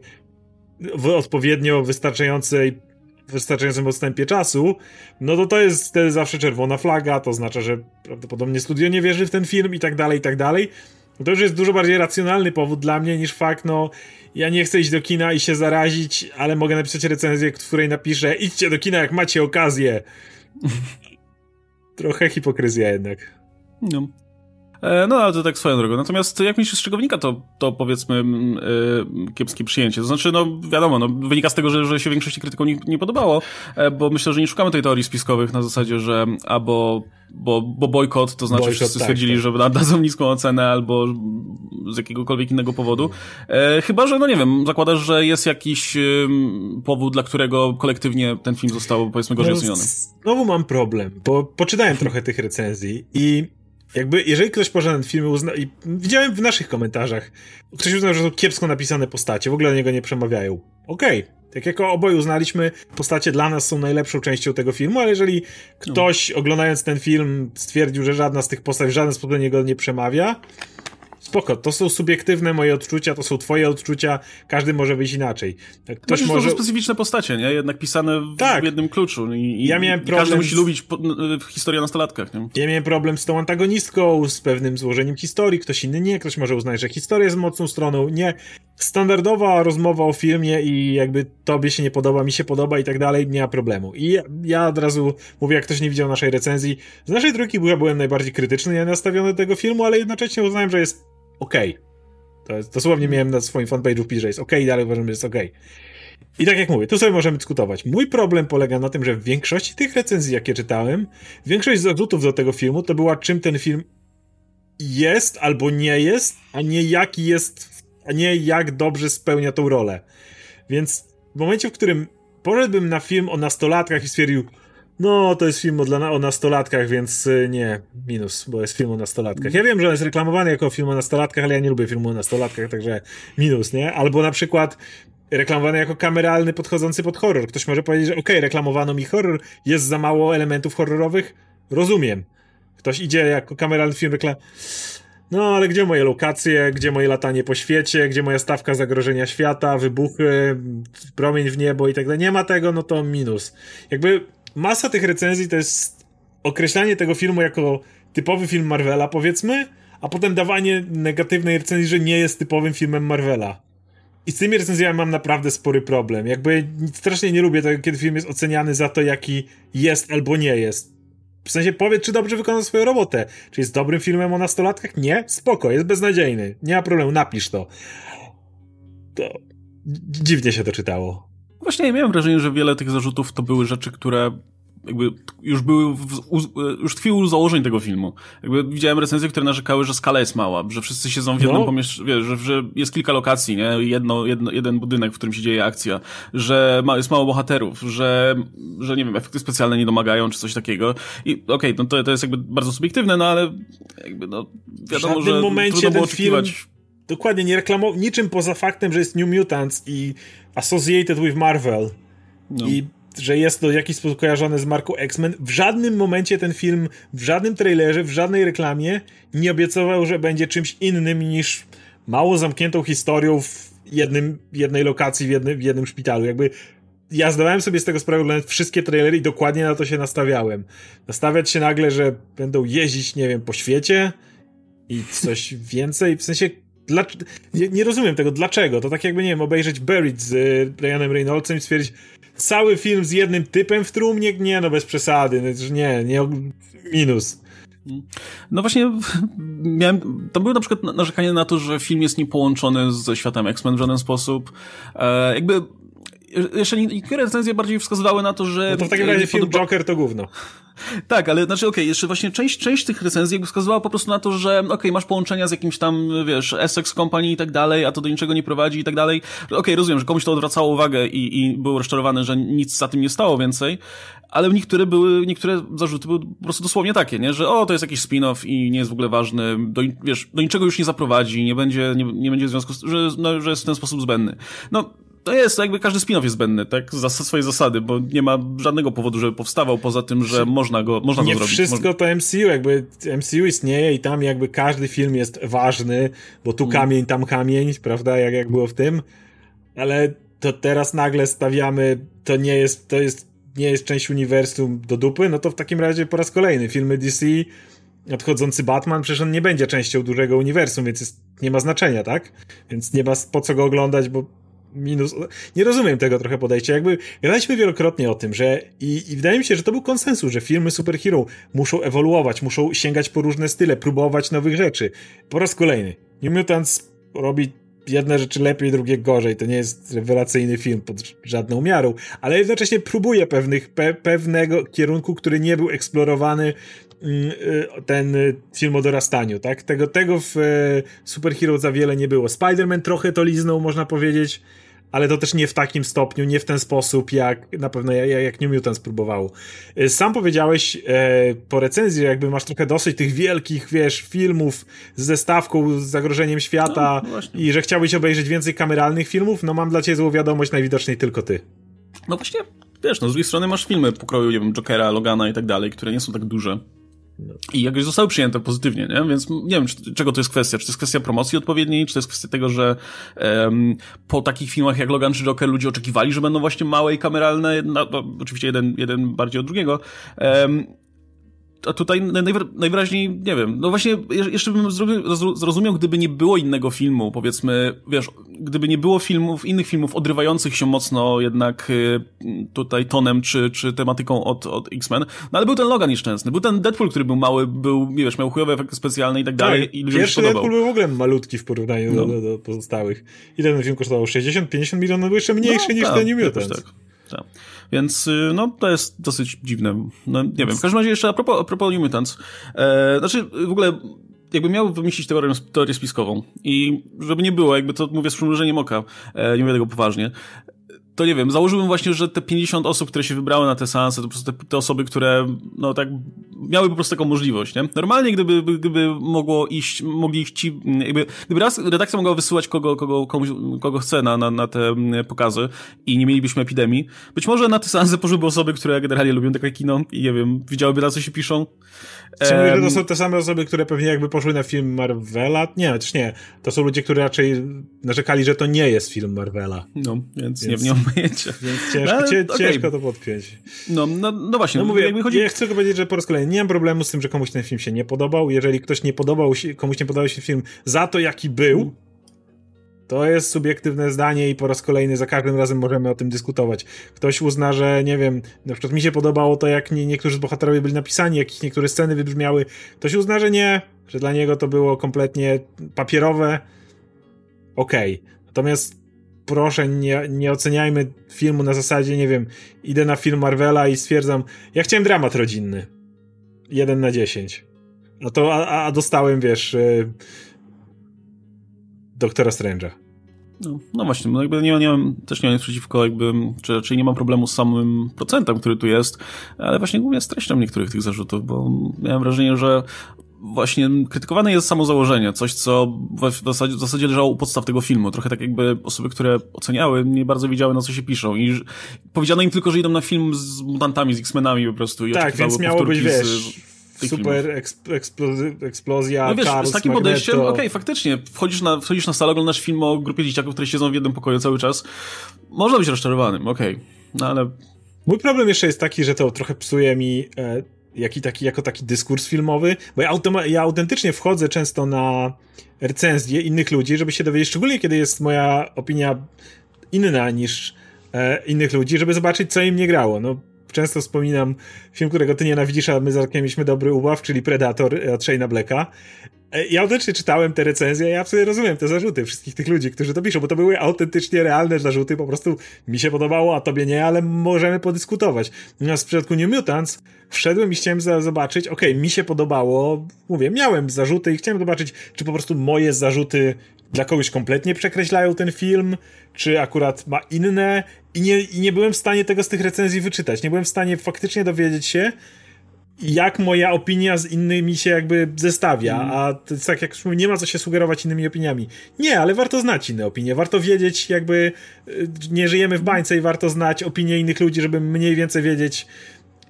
w odpowiednio wystarczającej wystarczającym odstępie czasu, no to to jest wtedy zawsze czerwona flaga, to oznacza, że prawdopodobnie studio nie wierzy w ten film i tak dalej, i tak dalej. To już jest dużo bardziej racjonalny powód dla mnie niż fakt, no ja nie chcę iść do kina i się zarazić, ale mogę napisać recenzję, w której napiszę idźcie do kina jak macie okazję. Trochę hipokryzja jednak. No. E, no, ale to tak swoją drogą. Natomiast jak myślisz z czego wynika to, to powiedzmy yy, kiepskie przyjęcie? To znaczy, no wiadomo, no, wynika z tego, że, że się większości krytykom nie, nie podobało, e, bo myślę, że nie szukamy tej teorii spiskowych na zasadzie, że albo bo, bo bojkot, to znaczy wszyscy tak, stwierdzili, tak. że dadzą niską ocenę albo z jakiegokolwiek innego powodu. E, chyba, że no nie wiem, zakładasz, że jest jakiś powód, dla którego kolektywnie ten film został powiedzmy gorzej no, oceniony. Znowu mam problem, bo poczytałem trochę tych recenzji i jakby, jeżeli ktoś poża ten film uzna... i widziałem w naszych komentarzach, ktoś uznał, że to kiepsko napisane postacie, w ogóle do niego nie przemawiają. Okej, okay. Tak jak oboje uznaliśmy, postacie dla nas są najlepszą częścią tego filmu, ale jeżeli ktoś no. oglądając ten film stwierdził, że żadna z tych postaci w żaden sposób do niego nie przemawia, spoko, to są subiektywne moje odczucia, to są twoje odczucia, każdy może być inaczej. Tak, ktoś może... To są specyficzne postacie, nie? Jednak pisane w tak. jednym kluczu i, ja miałem problem każdy musi z... lubić po, historię o nastolatkach, nie? Ja miałem problem z tą antagonistką, z pewnym złożeniem historii, ktoś inny nie, ktoś może uznać, że historia jest mocną stroną, nie. Standardowa rozmowa o filmie i jakby tobie się nie podoba, mi się podoba i tak dalej, nie ma problemu. I ja, ja od razu mówię, jak ktoś nie widział naszej recenzji, z naszej trójki ja byłem najbardziej krytyczny nastawiony do tego filmu, ale jednocześnie uznałem, że jest okej. Okay. To jest, dosłownie miałem na swoim fanpage'u wpis, że jest okej, okay, dalej uważam, że jest okej. Okay. I tak jak mówię, tu sobie możemy dyskutować. Mój problem polega na tym, że w większości tych recenzji, jakie czytałem, większość zarzutów do tego filmu to była, czym ten film jest albo nie jest, a nie jaki jest, a nie jak dobrze spełnia tą rolę. Więc w momencie, w którym poszedłbym na film o nastolatkach i stwierdził, no, to jest film o, o nastolatkach, więc y, nie, minus, bo jest film o nastolatkach. Ja wiem, że on jest reklamowany jako film o nastolatkach, ale ja nie lubię filmu o nastolatkach, także minus, nie? Albo na przykład reklamowany jako kameralny, podchodzący pod horror. Ktoś może powiedzieć, że okej, okay, reklamowano mi horror, jest za mało elementów horrorowych. Rozumiem. Ktoś idzie jako kameralny film reklam... No, ale gdzie moje lokacje, gdzie moje latanie po świecie, gdzie moja stawka zagrożenia świata, wybuchy, promień w niebo i tak dalej. Nie ma tego, no to minus. Jakby masa tych recenzji to jest określanie tego filmu jako typowy film Marvela, powiedzmy, a potem dawanie negatywnej recenzji, że nie jest typowym filmem Marvela. I z tymi recenzjami mam naprawdę spory problem. Jakby strasznie nie lubię tego, kiedy film jest oceniany za to, jaki jest albo nie jest. W sensie powiedz, czy dobrze wykonał swoją robotę. Czy jest dobrym filmem o nastolatkach? Nie? Spoko, jest beznadziejny. Nie ma problemu, napisz to. To dziwnie się to czytało. Właśnie ja miałem wrażenie, że wiele tych zarzutów to były rzeczy, które jakby już były, w, już tkwiły u założeń tego filmu. Jakby widziałem recenzje, które narzekały, że skala jest mała, że wszyscy siedzą w jednym no. pomieszczeniu, że, że jest kilka lokacji, nie? Jedno, jedno, jeden budynek, w którym się dzieje akcja, że ma, jest mało bohaterów, że, że nie wiem, efekty specjalne nie domagają, czy coś takiego. I okej, okay, no to, to jest jakby bardzo subiektywne, no ale jakby, no, wiadomo, w że momencie trudno było oczekiwać... Film dokładnie nie reklamował niczym poza faktem, że jest New Mutants i associated with Marvel. No. I że jest to w jakiś sposób kojarzone z marką X-Men. W żadnym momencie ten film, w żadnym trailerze, w żadnej reklamie nie obiecował, że będzie czymś innym niż mało zamkniętą historią w jednym, jednej lokacji, w jednym, w jednym szpitalu. Jakby ja zdawałem sobie z tego sprawę, oglądając wszystkie trailery i dokładnie na to się nastawiałem. Nastawiać się nagle, że będą jeździć, nie wiem, po świecie i coś więcej, w sensie dla, nie, nie, rozumiem tego, dlaczego? To tak jakby, nie wiem, obejrzeć Buried z y, Ryanem Reynoldsem i stwierdzić, cały film z jednym typem w trumnie? Nie, no bez przesady, no, nie, nie, minus. No właśnie, miałem, to było na przykład narzekanie na to, że film jest niepołączony ze światem X-Men w żaden sposób. E, jakby jeszcze niektóre recenzje bardziej wskazywały na to, że... No to w takim razie film podoba... Joker to gówno. Tak, ale znaczy okej, okay, jeszcze właśnie część, część tych recenzji jakby wskazywała po prostu na to, że okej, okay, masz połączenia z jakimś tam, wiesz, Essex Company i tak dalej, a to do niczego nie prowadzi i tak dalej. Okej, okay, rozumiem, że komuś to odwracało uwagę i, i był rozczarowany, że nic za tym nie stało więcej, ale niektóre były, niektóre zarzuty były po prostu dosłownie takie, nie, że o, to jest jakiś spin-off i nie jest w ogóle ważny, do, wiesz, do niczego już nie zaprowadzi, nie będzie, nie, nie będzie w związku z, że, no, że jest w ten sposób zbędny. No, to jest, jakby każdy spin-off jest zbędny, tak? Za swojej zasady, bo nie ma żadnego powodu, żeby powstawał, poza tym, że można go, można nie go zrobić. Nie wszystko to MCU, jakby MCU istnieje i tam jakby każdy film jest ważny, bo tu hmm. kamień, tam kamień, prawda, jak, jak było w tym, ale to teraz nagle stawiamy, to nie jest, to jest, nie jest część uniwersum do dupy, no to w takim razie po raz kolejny filmy DC nadchodzący Batman, przecież on nie będzie częścią dużego uniwersum, więc jest, nie ma znaczenia, tak? Więc nie ma po co go oglądać, bo minus. Nie rozumiem tego trochę podejścia. Jakby gadaliśmy wielokrotnie o tym, że i, i, wydaje mi się, że to był konsensus, że filmy superhero muszą ewoluować, muszą sięgać po różne style, próbować nowych rzeczy. Po raz kolejny. New Mutants robi jedne rzeczy lepiej, drugie gorzej. To nie jest rewelacyjny film pod żadną miarą, ale jednocześnie próbuje pewnych, pe, pewnego kierunku, który nie był eksplorowany ten film o dorastaniu, tak? Tego, tego w Superhero za wiele nie było. Spider-Man trochę to liznął, można powiedzieć, ale to też nie w takim stopniu, nie w ten sposób, jak na pewno jak, jak New Mutants próbował. Y, sam powiedziałeś e, po recenzji, jakby masz trochę dosyć tych wielkich, wiesz, filmów z zestawką, z zagrożeniem świata no, i że chciałbyś obejrzeć więcej kameralnych filmów, no mam dla ciebie złą wiadomość, najwidoczniej tylko ty. No właśnie, wiesz, no z drugiej strony masz filmy pokroju, nie wiem, Jokera, Logana i tak dalej, które nie są tak duże. I jakoś zostały przyjęte pozytywnie, nie? Więc nie wiem, czy, czego to jest kwestia. Czy to jest kwestia promocji odpowiedniej, czy to jest kwestia tego, że um, po takich filmach jak Logan czy Joker ludzie oczekiwali, że będą właśnie małe i kameralne, no, no, oczywiście jeden, jeden bardziej od drugiego. Um, a tutaj najwyraźniej, nie wiem, no właśnie jeszcze bym zrozumiał, gdyby nie było innego filmu, powiedzmy, wiesz, gdyby nie było filmów, innych filmów odrywających się mocno jednak y, tutaj tonem czy, czy tematyką od, od X-Men, no ale był ten Logan nieszczęsny, był ten Deadpool, który był mały, był, wiesz, miał chujowe efekty specjalne i tak dalej tak, i ludziom podobał. Deadpool był w ogóle malutki w porównaniu no. do, do, pozostałych. I ten film kosztował 60-50 milionów, był jeszcze mniejszy no, niż tak, ten New Mutants. Tak, tak. Więc y, no, to jest dosyć dziwne. No, nie wiem. W każdym razie jeszcze a propos, a propos New Mutants. E, znaczy, w ogóle jakby miał wymyślić teorię, teorię spiskową i żeby nie było, jakby to mówię z przymrużeniem oka, e, nie mówię tego poważnie, to nie wiem, założyłbym właśnie, że te 50 osób, które się wybrały na te seanse, to po prostu te, te, osoby, które, no tak, miały po prostu taką możliwość, nie? Normalnie, gdyby, gdyby mogło iść, mogli iść ci, jakby, gdyby raz redakcja mogła wysyłać kogo, kogo, komuś, kogo chce na, na, na te mm, pokazy i nie mielibyśmy epidemii, być może na te seanse poszłyby osoby, które generalnie lubią takie kino i, nie wiem, widziałyby na co się piszą. Czy mówię, że to są te same osoby, które pewnie jakby poszły na film Marvela? Nie, też nie. To są ludzie, którzy raczej narzekali, że to nie jest film Marvela. No, więc, więc... nie, nie mam pojęcia. Więc ciężko, no, cie, okay. ciężko to podpiąć. No, no, no właśnie. No mówię, jakby chodzi... ja chcę tylko powiedzieć, że po raz kolejny nie mam problemu z tym, że komuś ten film się nie podobał. Jeżeli ktoś nie podobał się, komuś nie podobał się film za to, jaki był, to jest subiektywne zdanie i po raz kolejny za każdym razem możemy o tym dyskutować. Ktoś uzna, że nie wiem, na przykład mi się podobało to, jak nie, niektórzy z bohaterowie byli napisani, jak niektóre sceny wybrzmiały. Ktoś uzna, że nie, że dla niego to było kompletnie papierowe. Okej. Okay. Natomiast proszę, nie, nie oceniajmy filmu na zasadzie, nie wiem, idę na film Marvela i stwierdzam, ja chciałem dramat rodzinny. Jeden na dziesięć. No to, a, a dostałem, wiesz, yy, Doktora Strange'a. No, no, właśnie, no jakby nie, nie mam, też nie mam nic przeciwko, jakby, czy nie mam problemu z samym procentem, który tu jest, ale właśnie głównie z treścią niektórych tych zarzutów, bo miałem wrażenie, że właśnie krytykowane jest samo założenie, coś co w zasadzie, w zasadzie leżało u podstaw tego filmu. Trochę tak jakby osoby, które oceniały, nie bardzo wiedziały na co się piszą i powiedziano im tylko, że idą na film z mutantami, z X-Menami po prostu i tak, więc miało być, wiesz, z super eksp eksplozja, No wiesz, Charles, z takim Magneto. podejściem, okej, okay, faktycznie, wchodzisz na, wchodzisz na salę, oglądasz film o grupie dzieciaków, które siedzą w jednym pokoju cały czas, można być rozczarowanym, okej, okay. no ale... Mój problem jeszcze jest taki, że to trochę psuje mi e, jaki taki, jako taki dyskurs filmowy, bo ja, ja autentycznie wchodzę często na recenzje innych ludzi, żeby się dowiedzieć, szczególnie kiedy jest moja opinia inna niż e, innych ludzi, żeby zobaczyć, co im nie grało. No, często wspominam film, którego ty nienawidzisz, a my z Arkiem mieliśmy dobry ubaw, czyli Predator od Shane'a Blacka. E, ja autentycznie czytałem te recenzje, ja absolutnie rozumiem te zarzuty wszystkich tych ludzi, którzy to piszą, bo to były autentycznie realne zarzuty, po prostu mi się podobało, a tobie nie, ale możemy podyskutować. Natomiast w przypadku New Mutants wszedłem i chciałem zobaczyć, okay, mi się podobało, mówię, miałem zarzuty i chciałem zobaczyć, czy po prostu moje zarzuty dla kogoś kompletnie przekreślają ten film, czy akurat ma inne i nie, i nie byłem w stanie tego z tych recenzji wyczytać. Nie byłem w stanie faktycznie dowiedzieć się, jak moja opinia z innymi się jakby zestawia, mm. a to jest tak jak nie ma co się sugerować innymi opiniami. Nie, ale warto znać inne opinie, warto wiedzieć jakby y, nie żyjemy w bańce i warto znać opinie innych ludzi, żeby mniej więcej wiedzieć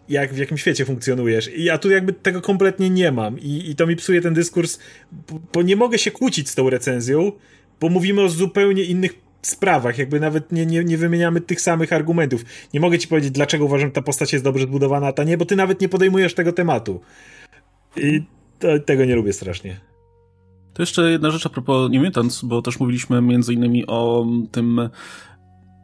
jak w jakim świecie funkcjonujesz. I ja tu jakby tego kompletnie nie mam i, i to mi psuje ten dyskurs, bo, bo nie mogę się kłócić z tą recenzją, bo mówimy o zupełnie innych sprawach, jakby nawet nie, nie, nie wymieniamy tych samych argumentów. Nie mogę ci powiedzieć, dlaczego uważam, że ta postać jest dobrze zbudowana, a ta nie, bo ty nawet nie podejmujesz tego tematu. I to, tego nie lubię strasznie. To jeszcze jedna rzecz a propos New bo też mówiliśmy między innymi o tym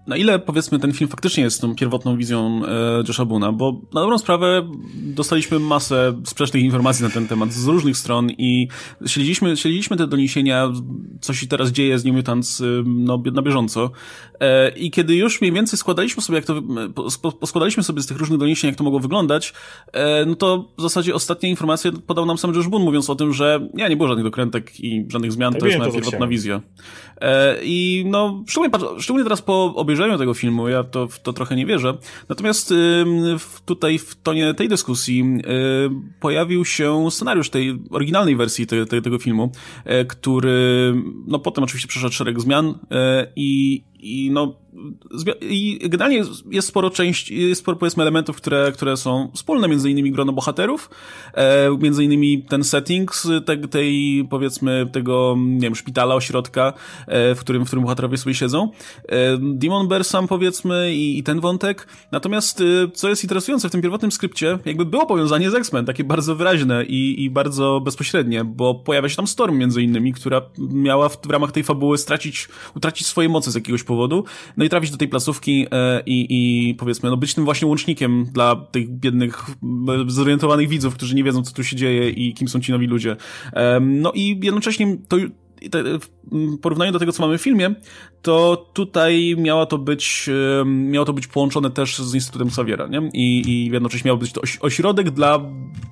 na ile powiedzmy ten film faktycznie jest tą pierwotną wizją e, Josha Buna, bo na dobrą sprawę dostaliśmy masę sprzecznych informacji na ten temat z różnych stron i śledziliśmy, śledziliśmy te doniesienia, co się teraz dzieje z New Mutants e, no, na bieżąco. E, i kiedy już mniej więcej składaliśmy sobie, jak to, poskładaliśmy sobie z tych różnych doniesień, jak to mogło wyglądać, e, no to w zasadzie ostatnie informacje podał nam sam Josh Boone, mówiąc o tym, że nie, nie było żadnych dokrętek i żadnych zmian, to jest moja pierwotna wizja. E, I no, szczególnie, szczególnie teraz po obejrzeniu tego filmu, ja to, to trochę nie wierzę. Natomiast tutaj w tonie tej dyskusji pojawił się scenariusz tej oryginalnej wersji te, te, tego filmu, e, który no potem oczywiście przeszedł szereg zmian e, i i no, i generalnie jest sporo części, jest sporo powiedzmy elementów, które, które są wspólne, między innymi grono bohaterów, e, między innymi ten setting tej, tej, powiedzmy, tego, nie wiem, szpitala, ośrodka, e, w którym, w którym bohaterowie sobie siedzą. E, Demon Bear sam, powiedzmy, i, i ten wątek. Natomiast, e, co jest interesujące w tym pierwotnym skrypcie, jakby było powiązanie z X-Men, takie bardzo wyraźne i, i bardzo bezpośrednie, bo pojawia się tam Storm między innymi, która miała w, w ramach tej fabuły stracić, utracić swoje moce z jakiegoś powodu, no i trafić do tej placówki e, i, i powiedzmy, no być tym właśnie łącznikiem dla tych biednych, e, zorientowanych widzów, którzy nie wiedzą, co tu się dzieje i kim są ci nowi ludzie. E, no i jednocześnie to w porównaniu do tego, co mamy w filmie, to tutaj miała to być, miało to być połączone też z Instytutem Xaviera, nie? I, i jednocześnie miał być to ośrodek dla,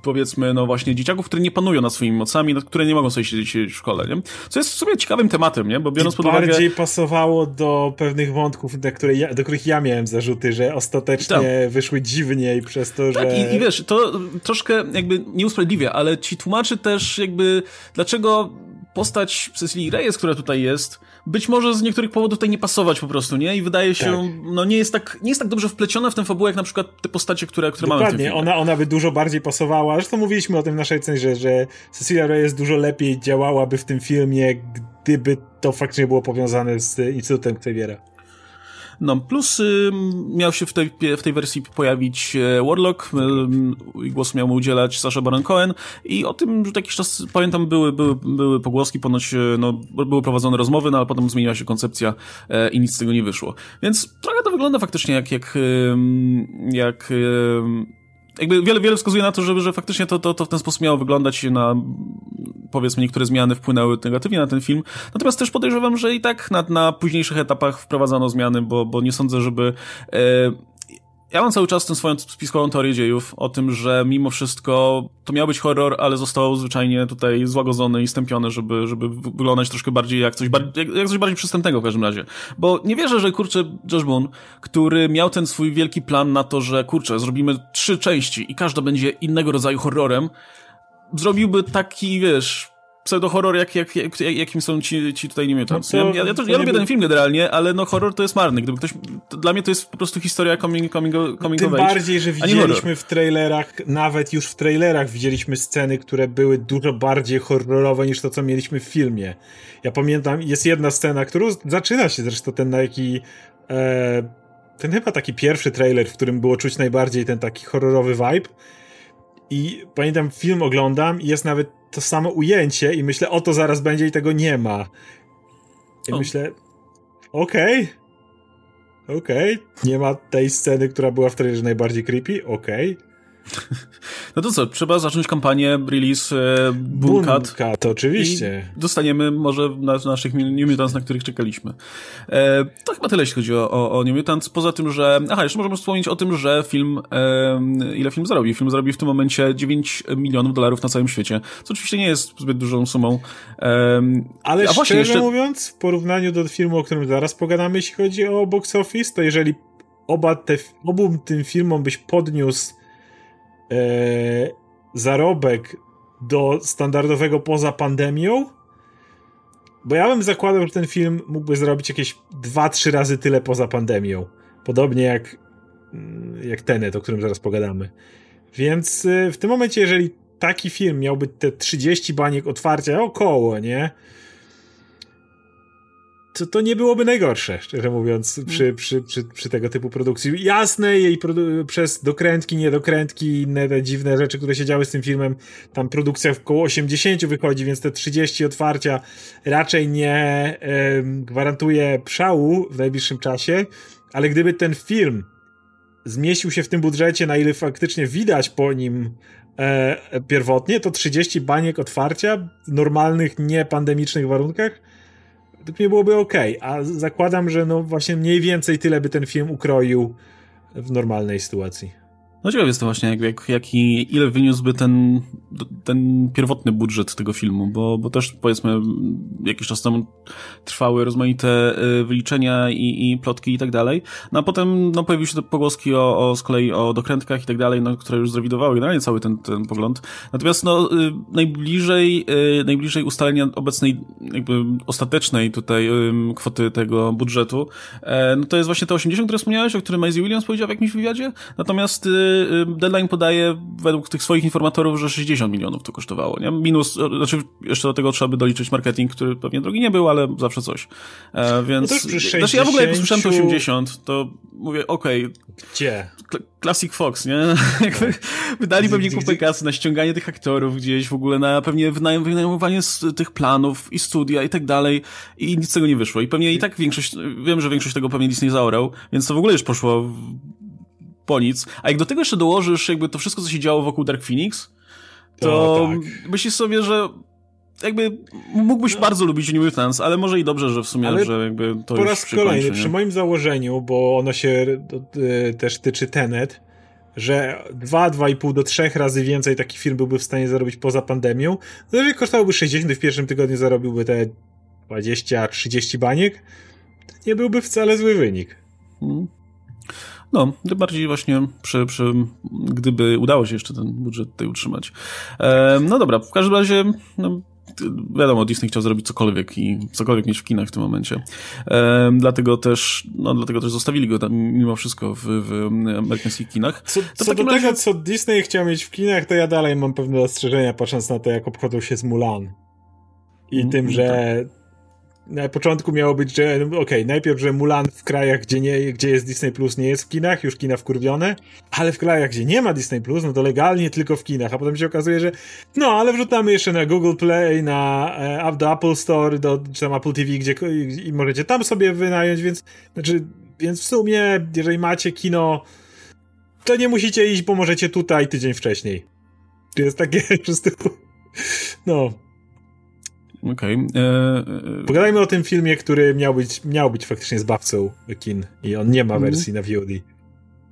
powiedzmy, no właśnie dzieciaków, które nie panują nad swoimi mocami, które nie mogą sobie siedzieć w szkole, nie? Co jest w sumie ciekawym tematem, nie? Bo biorąc I pod uwagę... bardziej pasowało do pewnych wątków, do, które ja, do których ja miałem zarzuty, że ostatecznie tak. wyszły dziwniej przez to, tak, że... Tak, i, i wiesz, to troszkę jakby nie usprawiedliwia, ale ci tłumaczy też jakby, dlaczego postać Cecilii Reyes, która tutaj jest, być może z niektórych powodów tutaj nie pasować po prostu, nie? I wydaje się, tak. no nie jest tak, nie jest tak dobrze wpleciona w tę fabułę, jak na przykład te postacie, które, które Dokładnie. mamy w filmie. Ona, ona by dużo bardziej pasowała. Zresztą mówiliśmy o tym w naszej cenie, że, że Cecilia Reyes dużo lepiej działałaby w tym filmie, gdyby to faktycznie było powiązane z Instytutem Xaviera. No, plus miał się w tej, w tej wersji pojawić e, Warlock głos miał mu udzielać Sasha Baron Cohen i o tym, że jakiś czas, pamiętam, były, były, były pogłoski, ponoć e, no, były prowadzone rozmowy, no ale potem zmieniła się koncepcja e, i nic z tego nie wyszło. Więc trochę to wygląda faktycznie jak, jak, jak jakby wiele, wiele wskazuje na to, że, że faktycznie to, to, to w ten sposób miało wyglądać na, powiedzmy, niektóre zmiany wpłynęły negatywnie na ten film. Natomiast też podejrzewam, że i tak na, na późniejszych etapach wprowadzano zmiany, bo, bo nie sądzę, żeby e, ja mam cały czas tę swoją spiskową teorię dziejów o tym, że mimo wszystko to miał być horror, ale został zwyczajnie tutaj złagodzony i stępiony, żeby, żeby wyglądać troszkę bardziej jak coś, jak, jak coś bardziej przystępnego w każdym razie. Bo nie wierzę, że kurczę Josh Boone, który miał ten swój wielki plan na to, że kurczę, zrobimy trzy części i każda będzie innego rodzaju horrorem, zrobiłby taki, wiesz, pseudo-horror, jak, jak, jak, jakim są ci, ci tutaj New Mutants. No ja, ja, ja, to, ja lubię ten film generalnie, ale no horror to jest marny. Gdyby ktoś, dla mnie to jest po prostu historia coming, coming, coming Tym bardziej, że widzieliśmy w trailerach, nawet już w trailerach widzieliśmy sceny, które były dużo bardziej horrorowe niż to, co mieliśmy w filmie. Ja pamiętam, jest jedna scena, którą zaczyna się zresztą ten na jaki e, ten chyba taki pierwszy trailer, w którym było czuć najbardziej ten taki horrorowy vibe. I pamiętam, film oglądam i jest nawet to samo ujęcie i myślę, o to zaraz będzie i tego nie ma. I o. myślę, okej, okay, okej, okay. nie ma tej sceny, która była w trailerze najbardziej creepy, okej. Okay. No to co, trzeba zacząć kampanię release e, Boomcat. Boomcat, oczywiście. Dostaniemy może na, naszych New Mutants, na których czekaliśmy. E, to chyba tyle, jeśli chodzi o, o, o New Mutants. Poza tym, że... Aha, jeszcze możemy wspomnieć o tym, że film... E, ile film zarobi? Film zarobi w tym momencie 9 milionów dolarów na całym świecie, co oczywiście nie jest zbyt dużą sumą. E, Ale a szczerze jeszcze... mówiąc, w porównaniu do filmu, o którym zaraz pogadamy, jeśli chodzi o box office, to jeżeli oba te, obu tym filmom byś podniósł e, zarobek do standardowego poza pandemią, bo ja bym zakładał, że ten film mógłby zrobić jakieś 2-3 razy tyle poza pandemią. Podobnie jak, mm, jak Tenet, o którym zaraz pogadamy. Więc e, w tym momencie, jeżeli taki film miałby te 30 baniek otwarcia, około, nie? To, to nie byłoby najgorsze, szczerze mówiąc, przy, mm. przy, przy, przy tego typu produkcji. Jasne, jej produ- przez dokrętki, niedokrętki, inne te dziwne rzeczy, które się działy z tym filmem, tam produkcja w około 80 wychodzi, więc te 30 otwarcia raczej nie gwarantuje przału w najbliższym czasie, ale gdyby ten film zmieścił się w tym budżecie, na ile faktycznie widać po nim e, pierwotnie, to 30 baniek otwarcia w normalnych, niepandemicznych warunkach mnie byłoby ok, a zakładam, że no właśnie mniej więcej tyle by ten film ukroił w normalnej sytuacji. No ciekaw jestem właśnie, jak, jak, jaki, ile wyniósłby ten, ten pierwotny budżet tego filmu, bo, bo też powiedzmy jakiś czas temu trwały rozmaite y, wyliczenia i, i plotki i tak dalej. No a potem no, pojawiły się te pogłoski o, o z kolei o dokrętkach i tak dalej, no, które już zrewidowały generalnie cały ten, ten pogląd. Natomiast no, y, najbliżej, y, najbliżej ustalenia obecnej, jakby ostatecznej tutaj kwoty tego budżetu, e, no to jest właśnie te 80, które wspomniałeś, o którym Maisie Williams powiedział w jakimś wywiadzie. Natomiast Deadline podaje według tych swoich informatorów, że 60 milionów to kosztowało, nie? Minus, znaczy jeszcze do tego trzeba by doliczyć marketing, który pewnie drogi nie był, ale zawsze coś. E, więc, no 60... znaczy ja w ogóle jak usłyszałem to 80, to mówię, okej. Okay, Gdzie? Classic Fox, nie? Jakby wydali pewnie kupę kasy na ściąganie tych aktorów gdzieś, w ogóle na pewnie wynajmowanie tych planów i studia i tak dalej i nic z tego nie wyszło. I pewnie i tak większość, wiem, że większość tego pewnie Disney zaorał, więc to w ogóle już poszło po nic. A jak do tego jeszcze dołożysz jakby to wszystko, co się działo wokół Dark Phoenix, to o, tak. myślisz sobie, że jakby mógłbyś no. bardzo lubić New Mutants, ale może i dobrze, że w sumie, ale że jakby to po raz kolejny, przy moim założeniu, bo ono się y, też tyczy Tenet, że 2, 2,5 do 3 razy więcej taki film byłby w stanie zarobić poza pandemią, no jeżeli kosztowałby 60, w pierwszym tygodniu zarobiłby te 20-30 baniek, to nie byłby wcale zły wynik. Hmm. No, tym bardziej właśnie przy, przy, gdyby udało się jeszcze ten budżet tutaj utrzymać. E, no dobra, w każdym razie, no, wiadomo, Disney chciał zrobić cokolwiek i cokolwiek mieć w kinach w tym momencie. E, dlatego też, no, dlatego też zostawili go tam mimo wszystko w, w amerykańskich kinach. Co, co do razie... tego, co Disney chciał mieć w kinach, to ja dalej mam pewne ostrzeżenia, patrząc na to, jak obchodzą się z Mulan. I mm, tym, że tak na początku miało być, że no, okej, okay, najpierw, że Mulan w krajach, gdzie, nie, gdzie jest Disney Plus, nie jest w kinach, już kina wkurwione, ale w krajach, gdzie nie ma Disney Plus, no to legalnie tylko w kinach, a potem się okazuje, że no, ale wrzucamy jeszcze na Google Play, na e, do Apple Store, do, czy tam Apple TV, gdzie i, możecie tam sobie wynająć, więc, znaczy, więc w sumie, jeżeli macie kino, to nie musicie iść, bo możecie tutaj tydzień wcześniej. To jest takie po prostu, no, Okej. Okay. E, e, Pogadajmy o tym filmie, który miał być, miał być faktycznie zbawcą kin i on nie ma wersji mm. na VOD.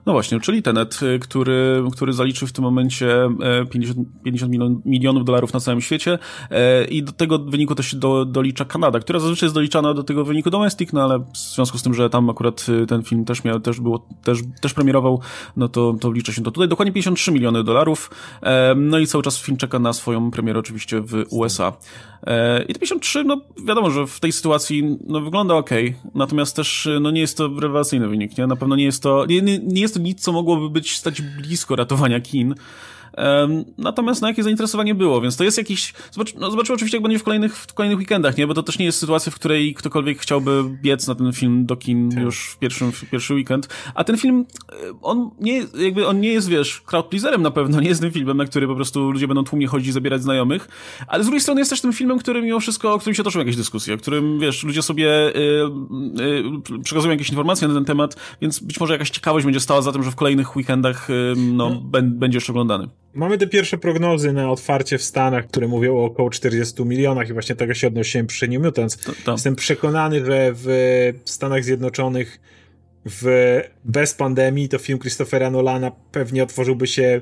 No właśnie, czyli Tenet, y, który, który zaliczył w tym momencie 50, e, 50 milionów dolarów na całym świecie e, i do tego wyniku też się do, dolicza Kanada, która zazwyczaj jest doliczana do tego wyniku domestic, no ale w związku z tym, że tam akurat y, ten film też miał, też było, też, też premierował, no to, to wlicza się to tutaj. Dokładnie 53 miliony dolarów, e, no i cały czas film czeka na swoją premierę oczywiście w USA. I te 53, no wiadomo, że w tej sytuacji no, wygląda ok, natomiast też no, nie jest to rewelacyjny wynik, nie? Na pewno nie jest to, nie, nie, nie jest to nic, co mogłoby być stać blisko ratowania kin. Natomiast na jakie zainteresowanie było, więc to jest jakiś. Zobacz, no zobaczymy oczywiście, jak będzie w kolejnych, w kolejnych weekendach, nie? Bo to też nie jest sytuacja, w której ktokolwiek chciałby biec na ten film do kin tak. już w, pierwszym, w pierwszy weekend. A ten film, e, on nie, jakby on nie jest, wiesz, crowd pleaserem na pewno, nie jest tym filmem, na który po prostu ludzie będą tłumnie chodzić i zabierać znajomych, ale z drugiej strony jest też tym filmem, który mimo wszystko, o którym się toczą jakieś dyskusje, o którym, wiesz, ludzie sobie yy, yy, przekazują jakieś informacje na ten temat, więc być może jakaś ciekawość będzie stała za tym, że w kolejnych weekendach yy, no, no. będzie jeszcze oglądany. Mamy te pierwsze prognozy na otwarcie w Stanach, które mówią o około 40 milionach i właśnie tego się odnosiłem przy New Mutants. To, to. Jestem przekonany, że w Stanach Zjednoczonych w, bez pandemii to film Christophera Nolana pewnie otworzyłby się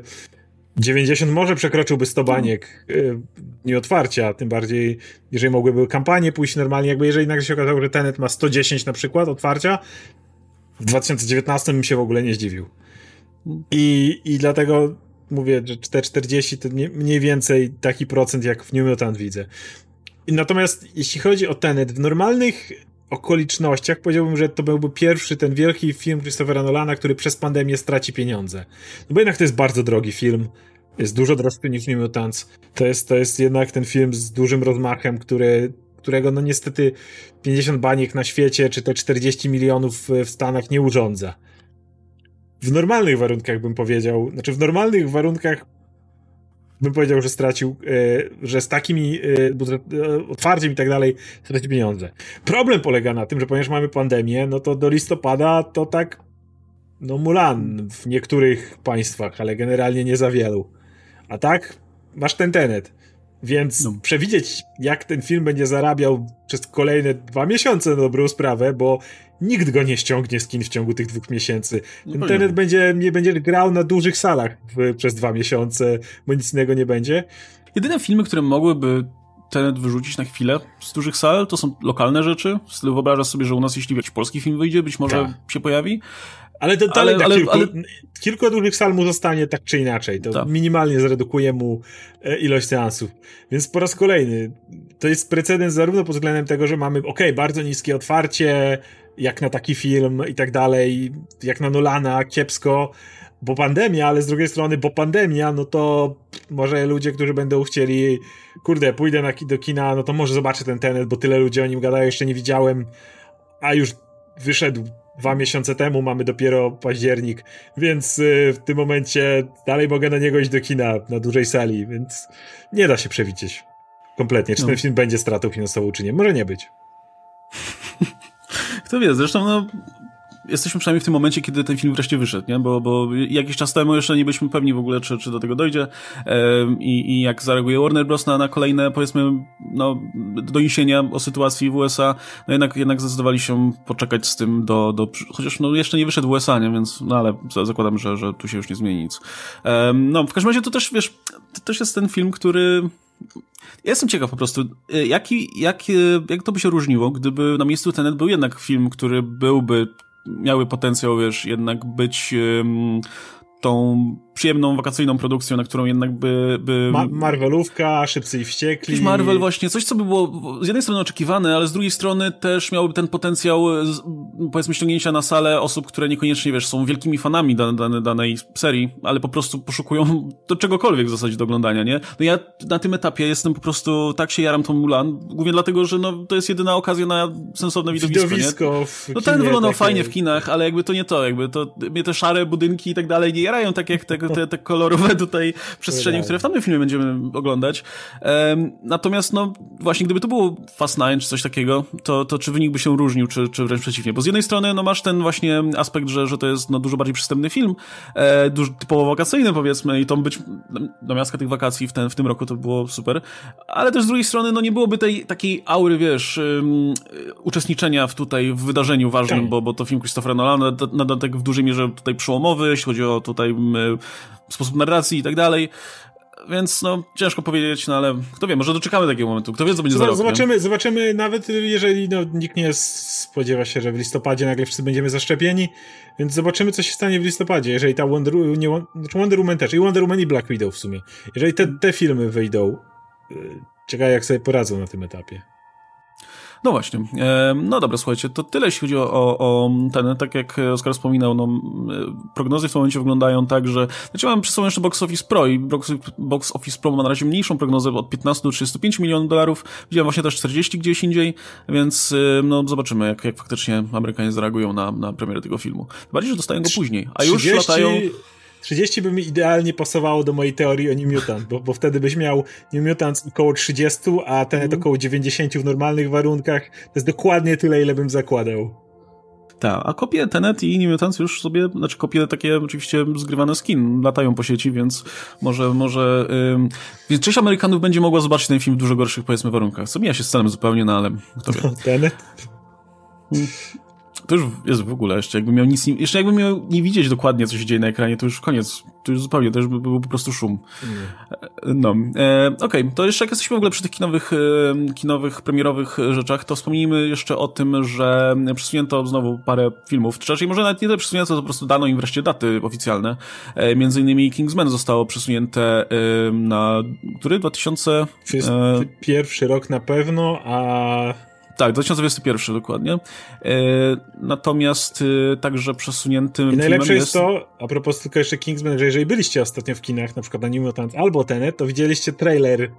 90, może przekroczyłby 100 baniek hmm. nie otwarcia, tym bardziej jeżeli mogłyby kampanie pójść normalnie, jakby jeżeli nagle się okazało, że Tenet ma 110 na przykład otwarcia, w 2019 bym się w ogóle nie zdziwił. I, i dlatego mówię, że 4,40 to mniej więcej taki procent jak w New Mutant widzę. Natomiast jeśli chodzi o Tenet, w normalnych okolicznościach powiedziałbym, że to byłby pierwszy ten wielki film Christophera Nolana, który przez pandemię straci pieniądze. No bo jednak to jest bardzo drogi film. Jest dużo droższy niż New Mutants. To jest, to jest jednak ten film z dużym rozmachem, który, którego no niestety 50 baniek na świecie, czy te 40 milionów w Stanach nie urządza w normalnych warunkach bym powiedział, znaczy w normalnych warunkach bym powiedział, że stracił, e, że z takimi e, e, otwarciem i tak dalej straci pieniądze. Problem polega na tym, że ponieważ mamy pandemię, no to do listopada to tak no Mulan w niektórych państwach, ale generalnie nie za wielu. A tak masz ten tenet. Więc no. przewidzieć, jak ten film będzie zarabiał przez kolejne dwa miesiące na dobrą sprawę, bo nikt go nie ściągnie z kin w ciągu tych dwóch miesięcy. No Internet będzie, nie będzie grał na dużych salach w, przez dwa miesiące, bo nic innego nie będzie. Jedyne filmy, które mogłyby Tenet wyrzucić na chwilę z dużych sal, to są lokalne rzeczy. Wyobrażasz sobie, że u nas jeśli jakiś polski film wyjdzie, być może tak. się pojawi. Ale to dalej ale, ale, kilku, ale... kilku dużych sal mu zostanie tak czy inaczej. To tak. minimalnie zredukuje mu e, ilość seansów. Więc po raz kolejny, to jest precedens zarówno pod względem tego, że mamy, ok, bardzo niskie otwarcie, jak na taki film i tak dalej, jak na Nolana, kiepsko, bo pandemia, ale z drugiej strony, bo pandemia, no to może ludzie, którzy będą chcieli, kurde, pójdę na, do kina, no to może zobaczę ten tenet, bo tyle ludzi o nim gadają, jeszcze nie widziałem, a już wyszedł dwa miesiące temu, mamy dopiero październik, więc y, w tym momencie dalej mogę na niego iść do kina na dużej sali, więc nie da się przewidzieć kompletnie, czy no. ten film będzie stratą finansową, czy nie. Może nie być. Kto wie, zresztą no, jesteśmy przynajmniej w tym momencie, kiedy ten film wreszcie wyszedł, nie? Bo, bo jakiś czas temu jeszcze nie byliśmy pewni w ogóle, czy, czy do tego dojdzie i, i jak zareaguje Warner Bros. Na, na kolejne, powiedzmy, no, doniesienia o sytuacji w USA, no jednak, jednak zdecydowali się poczekać z tym do, do chociaż no, jeszcze nie wyszedł w USA, nie? Więc, no ale zakładam, że, że tu się już nie zmieni nic. no, w każdym razie to też, wiesz, to też jest ten film, który ja jestem ciekaw po prostu, y, jaki, jak, jak to by się różniło, gdyby na miejscu Tenet był jednak film, który byłby, miały potencjał, wiesz, jednak być tą przyjemną, wakacyjną produkcją, na którą jednak by... by... Ma Marvelówka, Szybcy i Wściekli. Jakiś Marvel właśnie, coś co by było z jednej strony oczekiwane, ale z drugiej strony też miałoby ten potencjał powiedzmy ściągnięcia na salę osób, które niekoniecznie, wiesz, są wielkimi fanami dane, danej serii, ale po prostu poszukują do czegokolwiek w zasadzie do oglądania, nie? No ja na tym etapie jestem po prostu, tak się jaram tą Mulan, głównie dlatego, że no, to jest jedyna okazja na sensowne widowisko, widowisko nie? No ten wyglądał takie... fajnie w kinach, ale jakby to nie to, jakby to, mnie te szare budynki i tak dalej nie jarają tak jak tego te, te kolorowe tutaj przestrzenie, które w tamtym filmie będziemy oglądać. Um, natomiast, no, właśnie gdyby to było Fast Nine czy coś takiego, to, to czy wynik by się różnił, czy, czy wręcz przeciwnie? Bo z jednej strony, no, masz ten właśnie aspekt, że, że to jest, no, dużo bardziej przystępny film, e, dużo typowo wakacyjny, powiedzmy, i to być, no, miastka tych wakacji w, ten, w tym roku to było super, ale też z drugiej strony, no, nie byłoby tej takiej aury, wiesz, um, uczestniczenia w tutaj, w wydarzeniu ważnym, tak. bo, bo to film Christophera Nolana, na dodatek w dużej mierze tutaj przełomowy, jeśli chodzi o tutaj sposób narracji i tak dalej. Więc no, ciężko powiedzieć, no ale kto wie, może doczekamy takiego momentu. Kto wie, co będzie Zobacz, za rok, Zobaczymy, nie? zobaczymy, nawet jeżeli no, nikt nie spodziewa się, że w listopadzie nagle wszyscy będziemy zaszczepieni, więc zobaczymy, co się stanie w listopadzie. Jeżeli ta Wonder, nie, znaczy Wonder Woman też, i Wonder Woman i Black Widow w sumie. Jeżeli te, te filmy wyjdą, y, ciekawe jak sobie poradzą na tym etapie. No właśnie. E, no dobra, słuchajcie, to tyle jeśli chodzi o, o, ten, tak jak Oskar wspominał, no, e, prognozy w tym momencie wyglądają tak, że, znaczy mam przy sobą jeszcze Box Office Pro i Box, Box Office Pro ma na razie mniejszą prognozę od 15 do 35 milionów dolarów, widziałem właśnie też 40 gdzieś indziej, więc e, no zobaczymy, jak, jak faktycznie Amerykanie zareagują na, na premierę tego filmu. Bardziej, że dostają go później, a już 30... latają... 30 by mi idealnie pasowało do mojej teorii o New Mutant, bo, bo wtedy byś miał New Mutant około 30, a ten mm. około 90 w normalnych warunkach. To jest dokładnie tyle, ile bym zakładał. Tak, a kopie Tenet i New Mutants już sobie, znaczy kopie takie oczywiście zgrywane z kin, latają po sieci, więc może, może, ym, więc część Amerykanów będzie mogła zobaczyć ten film w dużo gorszych, powiedzmy, warunkach. Co mija się z celem zupełnie, no ale kto wie. Tenet? To już jest w ogóle jeszcze, jakby miał nic, nie, jeszcze jakby miał nie widzieć dokładnie, co się dzieje na ekranie, to już koniec, to już zupełnie, to już by był po prostu szum. Mm. No, e, okej, okay. to jeszcze jak jesteśmy w ogóle przy tych kinowych, e, kinowych, premierowych rzeczach, to wspomnijmy jeszcze o tym, że przesunięto znowu parę filmów, czy raczej może nawet nie tyle przesunięto, to po prostu dano im wreszcie daty oficjalne. E, między innymi Kingsman zostało przesunięte e, na, który? 2000? E, pierwszy rok na pewno, a tak, 2021 dokładnie. E, natomiast e, także przesuniętym I najlepsze jest, jest to, a propos tylko jeszcze Kingsman, że jeżeli byliście ostatnio w kinach, na przykład na New Mutant albo Tenet, to widzieliście trailer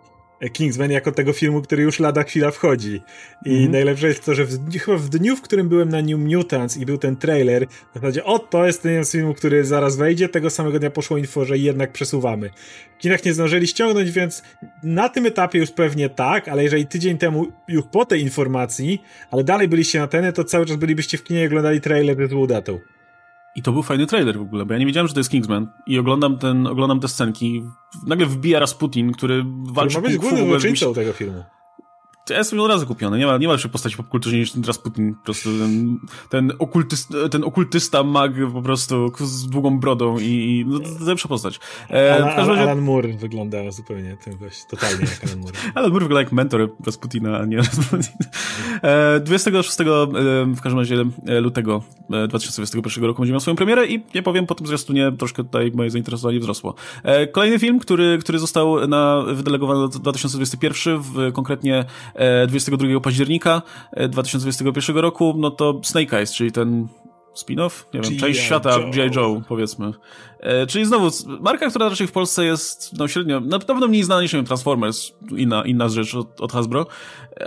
Kingsman jako tego filmu, który już lada chwila wchodzi. I mm najlepsze jest to, że w, chyba w dniu, w którym byłem na New Mutants i był ten trailer, w zasadzie o, to jest ten film, który zaraz wejdzie, tego samego dnia poszło info, że jednak przesuwamy. W kinach nie zdążyli ściągnąć, więc na tym etapie już pewnie tak, ale jeżeli tydzień temu, już po tej informacji, ale dalej byliście na ten, to cały czas bylibyście w kinie i oglądali trailer ze złą datą. I to był fajny trailer w ogóle, bo ja nie wiedziałem, że to jest Kingsman. I oglądam ten, oglądam te scenki. Nagle wbija Rasputin, który walczy... Który ma być głównym złoczyńcą tego filmu. Ja jestem od razu kupiony. Nie ma, nie ma lepszej postaci popkulturze niż ten Rasputin. Po prostu ten, ten, okultysta, ten okultysta mag po prostu z długą brodą i, i no, to lepsza postać. E, Alan, razie... Alan Moore wygląda zupełnie ten gość, totalnie jak Alan Moore. Alan Moore wygląda jak mentor Rasputina, a nie Rasputin. E, 26 e, w każdym razie e, lutego 2021 roku będzie miał swoją premierę i nie powiem, po tym zwiastunie troszkę tutaj moje zainteresowanie wzrosło. E, kolejny film, który, który został na, wydelegowany do 2021, w, konkretnie 22 października 2021 roku, no to Snake Eyes, czyli ten spin-off? Nie wiem, część świata G.I. Joe, powiedzmy. E, czyli znowu, marka, która raczej w Polsce jest no, średnio, na pewno mniej znana niż Transformers, inna, inna rzecz od, od Hasbro,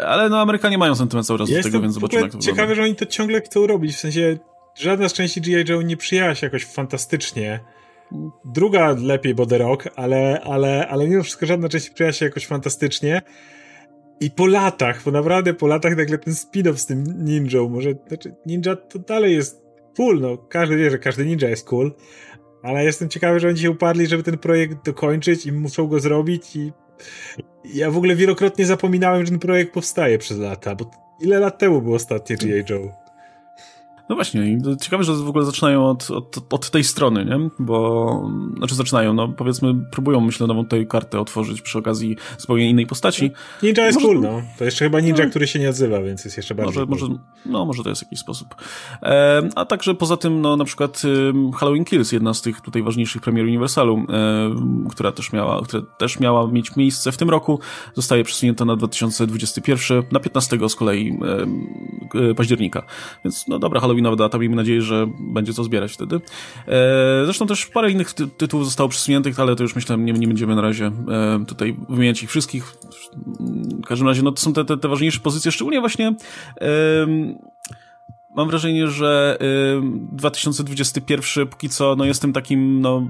ale no Amerykanie mają sentyment cały czas ja do tego, więc zobaczymy jak to ciekawe, wygląda. że oni to ciągle chcą robić, w sensie żadna z części G.I. Joe nie przyjęła się jakoś fantastycznie. Druga lepiej, bo The Rock, ale, ale, ale mimo wszystko żadna część nie przyjęła się jakoś fantastycznie. I po latach, bo naprawdę po latach nagle ten spin-off z tym ninją, może, znaczy ninja to dalej jest cool, no każdy wie, że każdy ninja jest cool, ale jestem ciekawy, że oni się uparli, żeby ten projekt dokończyć i muszą go zrobić i ja w ogóle wielokrotnie zapominałem, że ten projekt powstaje przez lata, bo ile lat temu był ostatnie G.I. Joe? No właśnie, ciekawe, że w ogóle zaczynają od, od, od, tej strony, nie? Bo, znaczy zaczynają, no powiedzmy, próbują, myślę, nową tej kartę otworzyć przy okazji zupełnie innej postaci. Ninja jest może, cool, no. To jeszcze chyba ninja, no, który się nie odzywa, więc jest jeszcze bardziej może, cool. może, No, może to jest jakiś sposób. E, a także poza tym, no na przykład Halloween Kills, jedna z tych tutaj ważniejszych premier Universalu, e, która też miała, która też miała mieć miejsce w tym roku, zostaje przesunięta na 2021, na 15 z kolei e, października. Więc, no dobra, Halloween Halloweenowa data. Miejmy nadzieję, że będzie co zbierać wtedy. E, zresztą też parę innych ty tytułów zostało przesuniętych, ale to już myślę, nie, nie będziemy na razie e, tutaj wymieniać ich wszystkich. W każdym razie, no to są te, te, te ważniejsze pozycje, szczególnie właśnie mam wrażenie, że 2021 póki co no, jest tym takim no,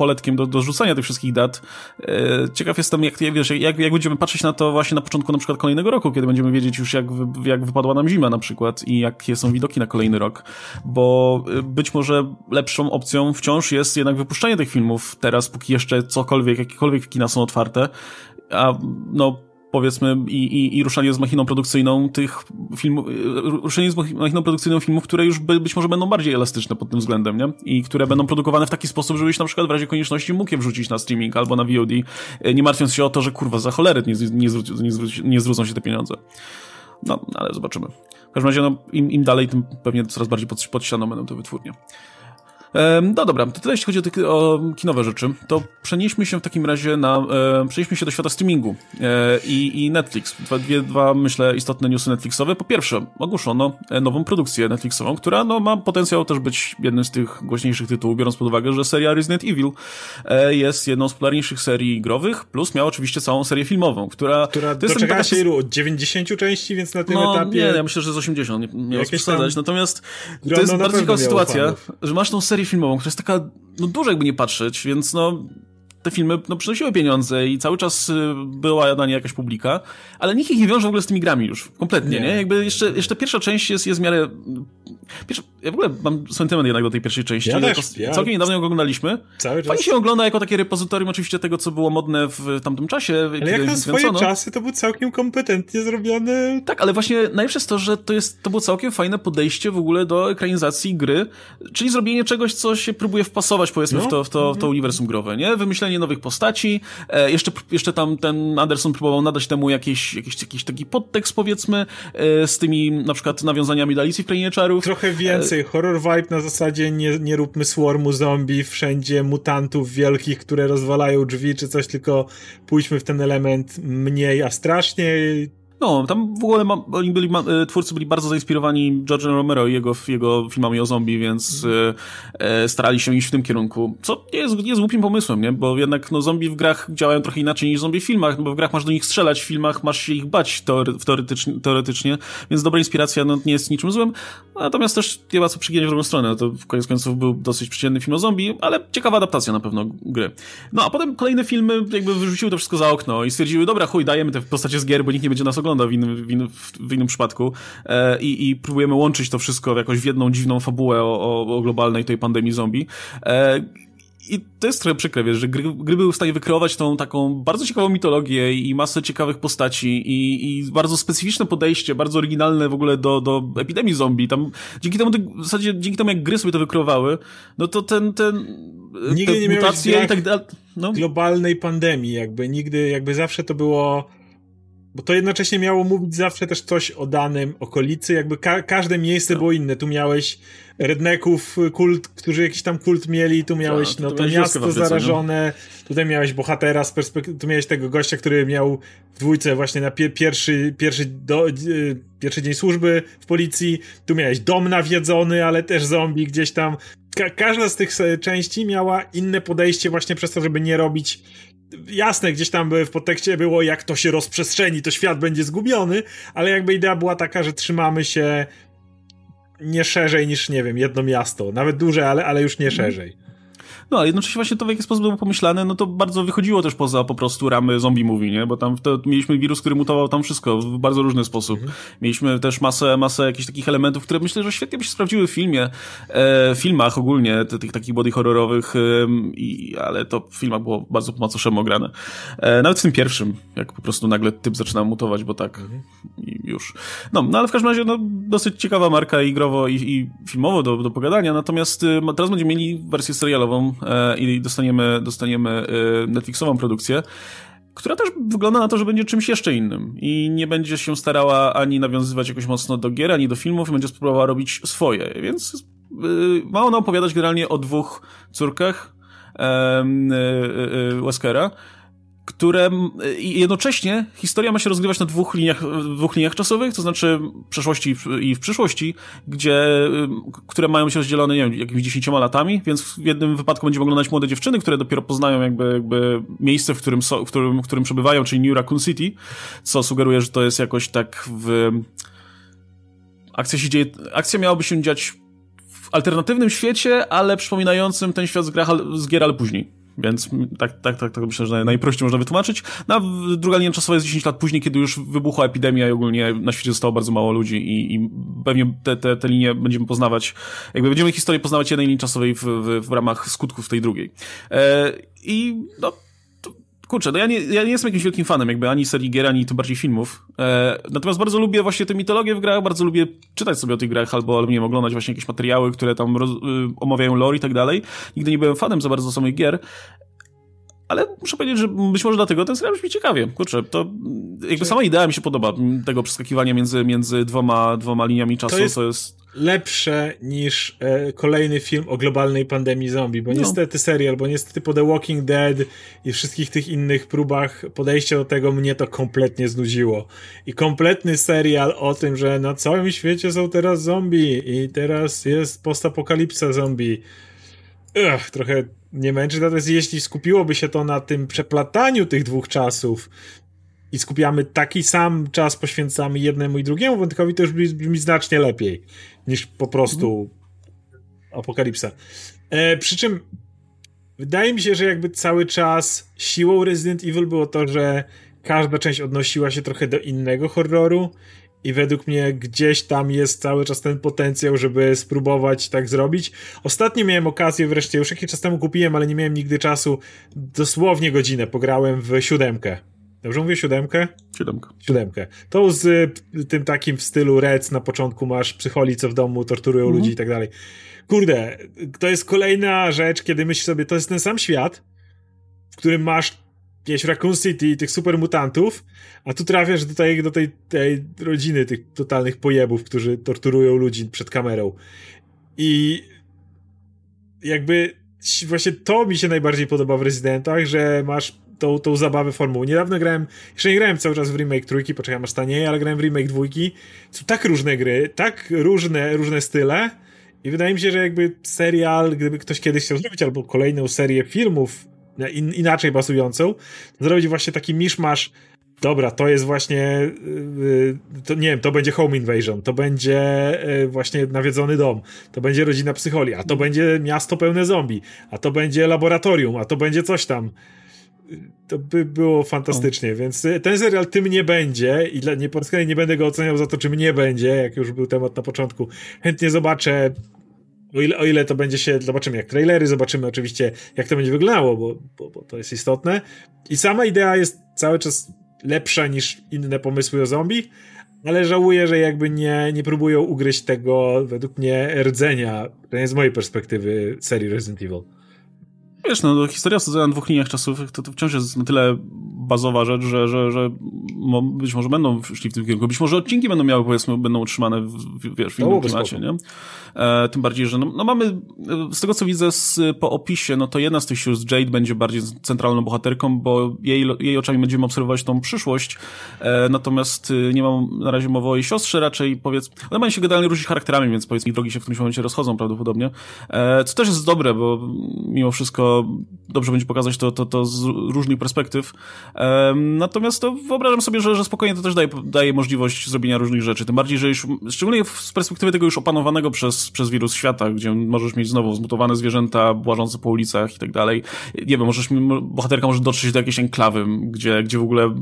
poletkiem do, do rzucania tych wszystkich dat. E, ciekaw jestem, jak, wiesz, jak, jak będziemy patrzeć na to właśnie na początku na przykład kolejnego roku, kiedy będziemy wiedzieć już, jak, jak wypadła nam zima na przykład i jakie są widoki na kolejny rok, bo e, być może lepszą opcją wciąż jest jednak wypuszczanie tych filmów teraz, póki jeszcze cokolwiek, jakiekolwiek kina są otwarte, a no powiedzmy, i, i, i ruszanie z machiną produkcyjną tych filmów, ruszenie z machiną produkcyjną filmów, które już by, być może będą bardziej elastyczne pod tym względem, nie? I które będą produkowane w taki sposób, żebyś na przykład w razie konieczności mógł je wrzucić na streaming albo na VOD, e, nie martwiąc się o to, że kurwa, za cholery nie, nie, zwróci, nie, zwróci, nie zwrócą się te pieniądze. No, ale zobaczymy. W każdym razie, no, im, im dalej, tym pewnie coraz bardziej pod, będą te wytwórnie. No dobra, to tyle jeśli chodzi o, te, o kinowe rzeczy, to przenieśmy się w takim razie na, e, przenieśmy się do świata streamingu e, i, i Netflix. Dwa, dwie, dwa, myślę, istotne newsy Netflixowe. Po pierwsze, ogłoszono e, nową produkcję Netflixową, która no, ma potencjał też być jednym z tych głośniejszych tytułów, biorąc pod uwagę, że seria Resident Evil jest jedną z popularniejszych serii growych, plus miała oczywiście całą serię filmową, która... Która to doczekała taka... się ilu? Od 90 części, więc na tym no, etapie... nie, ja myślę, że z 80, nie, nie. Natomiast to jest bardzo ciekawa sytuacja, fanów. że masz tą serię serię filmową, która jest taka, no duża jakby nie patrzeć, więc no te filmy no, przynosiły pieniądze i cały czas y, była na nie jakaś publika, ale nikt ich nie wiąże w ogóle z tymi grami już, kompletnie, nie? nie? Jakby jeszcze, jeszcze pierwsza część jest, jest w miarę... Pierwsza, ja w ogóle mam sentyment jednak do tej pierwszej części. Ja też, ja... Całkiem niedawno ją oglądaliśmy. Cały czas. Fajnie się ogląda jako takie repozytorium oczywiście tego, co było modne w tamtym czasie. Ale jak na swoje czasy to był całkiem kompetentnie zrobiony... Tak, ale właśnie najlepsze jest to, że to, jest, to było całkiem fajne podejście w ogóle do ekranizacji gry, czyli zrobienie czegoś, co się próbuje wpasować powiedzmy no. w, to, w, to, w to uniwersum growe, nie? Wymyślenie nowych postaci, e, jeszcze, jeszcze tam ten Anderson próbował nadać temu jakiś, jakiś, jakiś taki podtekst powiedzmy, e, z tymi na przykład nawiązaniami do Alicji w Krainie Czarów. Trochę więcej, horror vibe na zasadzie nie, nie róbmy swarmu zombie, wszędzie mutantów wielkich, które rozwalają drzwi czy coś, tylko pójdźmy w ten element mniej, a straszniej no, tam w ogóle ma, oni byli, ma, e, twórcy byli bardzo zainspirowani George'em Romero i jego, jego filmami o zombie, więc e, e, starali się iść w tym kierunku, co nie jest, nie jest głupim pomysłem, nie? Bo jednak no, zombie w grach działają trochę inaczej niż zombie w filmach, no bo w grach masz do nich strzelać, w filmach masz się ich bać teory, teoretycznie, teoretycznie, więc dobra inspiracja no, nie jest niczym złym, natomiast też nie ma co przyginać w drugą stronę, no to w koniec końców był dosyć przyjemny film o zombie, ale ciekawa adaptacja na pewno gry. No, a potem kolejne filmy jakby wyrzuciły to wszystko za okno i stwierdziły, dobra, chuj, dajemy te postacie z gier, bo nikt nie będzie nas oglądał w innym, w innym, w innym przypadku e, i, i próbujemy łączyć to wszystko w jakąś w jedną dziwną fabułę o, o, o globalnej tej pandemii zombie. E, i to jest trochę przykre, wiesz, że gry, gry były w stanie wykreować tą taką bardzo ciekawą mitologię i masę ciekawych postaci i, i bardzo specyficzne podejście, bardzo oryginalne w ogóle do, do epidemii zombie. Tam, dzięki temu, w zasadzie, dzięki temu jak gry sobie to wykreowały, no to ten, ten, Nigdy nie mutacje i tak dalej. No. Globalnej pandemii, jakby nigdy, jakby zawsze to było bo to jednocześnie miało mówić zawsze też coś o danym okolicy, jakby ka każde miejsce no. było inne. Tu miałeś redneków, kult, którzy jakiś tam kult mieli, tu miałeś Ta, no, to miasto Afryce, zarażone, no? tutaj miałeś bohatera z perspektywy, tu miałeś tego gościa, który miał w dwójce właśnie na pie pierwszy, pierwszy, do, pierwszy dzień służby w policji, tu miałeś dom nawiedzony, ale też zombie gdzieś tam. Ka każda z tych części miała inne podejście właśnie przez to, żeby nie robić jasne, gdzieś tam w podtekście było, jak to się rozprzestrzeni, to świat będzie zgubiony, ale jakby idea była taka, że trzymamy się nie szerzej niż, nie wiem, jedno miasto. Nawet duże, ale, ale już nie mhm. szerzej. No, ale jednocześnie właśnie to, w jaki sposób było pomyślane, no to bardzo wychodziło też poza po prostu ramy zombie movie, nie? Bo tam to, mieliśmy wirus, który mutował tam wszystko w bardzo różny sposób. Mhm. Mieliśmy też masę, masę jakichś takich elementów, które myślę, że świetnie by się sprawdziły w filmie, e, filmach ogólnie, tych takich body horrorowych, e, i, ale to w filmach było bardzo po macoszemu ograne. E, nawet w tym pierwszym, jak po prostu nagle typ zaczyna mutować, bo tak mhm. i już. No, no ale w każdym razie, no, dosyć ciekawa marka i growo, i, i filmowo do, do pogadania, natomiast e, teraz będziemy mieli wersję serialową, i dostaniemy, dostaniemy e, Netflixową produkcję, która też wygląda na to, że będzie czymś jeszcze innym. I nie będzie się starała ani nawiązywać jakoś mocno do gier, ani do filmów, będzie spróbowała robić swoje, więc e, ma ona opowiadać generalnie o dwóch córkach Weskera, które jednocześnie historia ma się rozgrywać na dwóch liniach, dwóch liniach czasowych, to znaczy przeszłości i w przyszłości, gdzie, które mają się rozdzielone, nie wiem, jakimiś dziesięcioma latami, więc w jednym wypadku będziemy oglądać młode dziewczyny, które dopiero poznają jakby, jakby miejsce, w którym, so, w, którym, w którym przebywają, czyli New Raccoon City, co sugeruje, że to jest jakoś tak w... Akcja się dzieje, akcja miałaby się dziać w alternatywnym świecie, ale przypominającym ten świat z, gra, z gier, ale później. Więc tak, tak, tak, tak myślę, że najprościej można wytłumaczyć. No, druga linia czasowa jest 10 lat później, kiedy już wybuchła epidemia i ogólnie na świecie zostało bardzo mało ludzi i, i pewnie te, te, te linie będziemy poznawać, jakby będziemy historię poznawać jednej linii czasowej w, w, w ramach skutków tej drugiej. E, I no, kurczę, no ja nie, ja nie jestem jakimś wielkim fanem jakby ani serii gier, ani tym bardziej filmów. E, natomiast bardzo lubię właśnie tę mitologię w grach, bardzo lubię czytać sobie o tych grach albo, albo nie wiem, oglądać właśnie jakieś materiały, które tam roz, y, omawiają lore i tak dalej. Nigdy nie byłem fanem za bardzo samych gier. Ale muszę powiedzieć, że być może dlatego ten serial brzmi ciekawie. Kurczę, to jakby sama idea mi się podoba, tego przeskakiwania między, między dwoma, dwoma liniami czasu, to jest... To jest lepsze niż e, kolejny film o globalnej pandemii zombie, bo no. niestety serial, bo niestety po The Walking Dead i wszystkich tych innych próbach podejścia do tego mnie to kompletnie znudziło. I kompletny serial o tym, że na całym świecie są teraz zombie i teraz jest postapokalipsa zombie. Ugh, trochę nie męczy, natomiast jeśli skupiłoby się to na tym przeplataniu tych dwóch czasów, i skupiamy taki sam czas, poświęcamy jednemu i drugiemu wątkowi, to już brzmi znacznie lepiej niż po prostu apokalipsa. E, przy czym wydaje mi się, że jakby cały czas siłą Resident Evil było to, że każda część odnosiła się trochę do innego horroru i według mnie gdzieś tam jest cały czas ten potencjał, żeby spróbować tak zrobić. Ostatnio miałem okazję wreszcie, już jakiś czas temu kupiłem, ale nie miałem nigdy czasu, dosłownie godzinę pograłem w siódemkę. Dobrze mówię siódemkę? Siódemkę. Siódemkę. To z y, tym takim w stylu Rec na początku masz psycholi, co w domu torturują mhm. ludzi i tak dalej. Kurde, to jest kolejna rzecz, kiedy myślisz sobie, to jest ten sam świat, w którym masz jakieś Raccoon City i tych super mutantów, a tu trafiasz do tej, do tej, tej rodziny tych totalnych pojebów, którzy torturują ludzi przed kamerą. I jakby właśnie to mi się najbardziej podoba w Residentach, że masz tą, tą zabawę formułą. Niedawno grałem, jeszcze nie grałem cały czas w remake trójki, poczekam aż taniej, ale grałem w remake dwójki. Są tak różne gry, tak różne, różne style i wydaje mi się, że jakby serial, gdyby ktoś kiedyś chciał zrobić, albo kolejną serię filmów in, inaczej basującą, zrobić właśnie taki miszmasz dobra, to jest właśnie, yy, to, nie wiem, to będzie Home Invasion, to będzie yy, właśnie nawiedzony dom, to będzie rodzina psycholi, a to będzie miasto pełne zombie, a to będzie laboratorium, a to będzie coś tam to by było fantastycznie, więc y, ten serial tym nie będzie i dla, nie, po nie będę go oceniał za to, czym nie będzie, jak już był temat na początku. Chętnie zobaczę O ile, o ile to będzie się, zobaczymy jak trailery, zobaczymy oczywiście jak to będzie wyglądało, bo, bo, bo to jest istotne. I sama idea jest cały czas lepsza niż inne pomysły o zombie, ale żałuję, że jakby nie, nie próbują ugryźć tego według mnie rdzenia, to jest z mojej perspektywy serii Resident Evil. Wiesz, no historia osadzona na dwóch liniach czasów to, to wciąż jest na tyle bazowa rzecz, że, że, że być może będą szli w tym kierunku. Być może odcinki będą miały, powiedzmy, będą utrzymane w, wiesz, w innym klimacie, nie? E, tym bardziej, że no, no, mamy, e, z tego co widzę z, po opisie, no to jedna z tych z Jade będzie bardziej centralną bohaterką, bo jej, jej oczami będziemy obserwować tą przyszłość, e, natomiast e, nie mam na razie mowy o jej siostrze, raczej powiedz, one mają się generalnie różnić charakterami, więc powiedzmy drogi się w którymś momencie rozchodzą prawdopodobnie, e, co też jest dobre, bo mimo wszystko dobrze będzie pokazać to, to, to z różnych perspektyw, e, natomiast to wyobrażam sobie, że, że spokojnie to też daje, daje możliwość zrobienia różnych rzeczy, tym bardziej, że już, szczególnie z perspektywy tego już opanowanego przez przez, wirus świata, gdzie możesz mieć znowu zmutowane zwierzęta błażące po ulicach i tak dalej. Nie wiem, możesz, bohaterka może dotrzeć do jakiejś enklawy, gdzie, gdzie w ogóle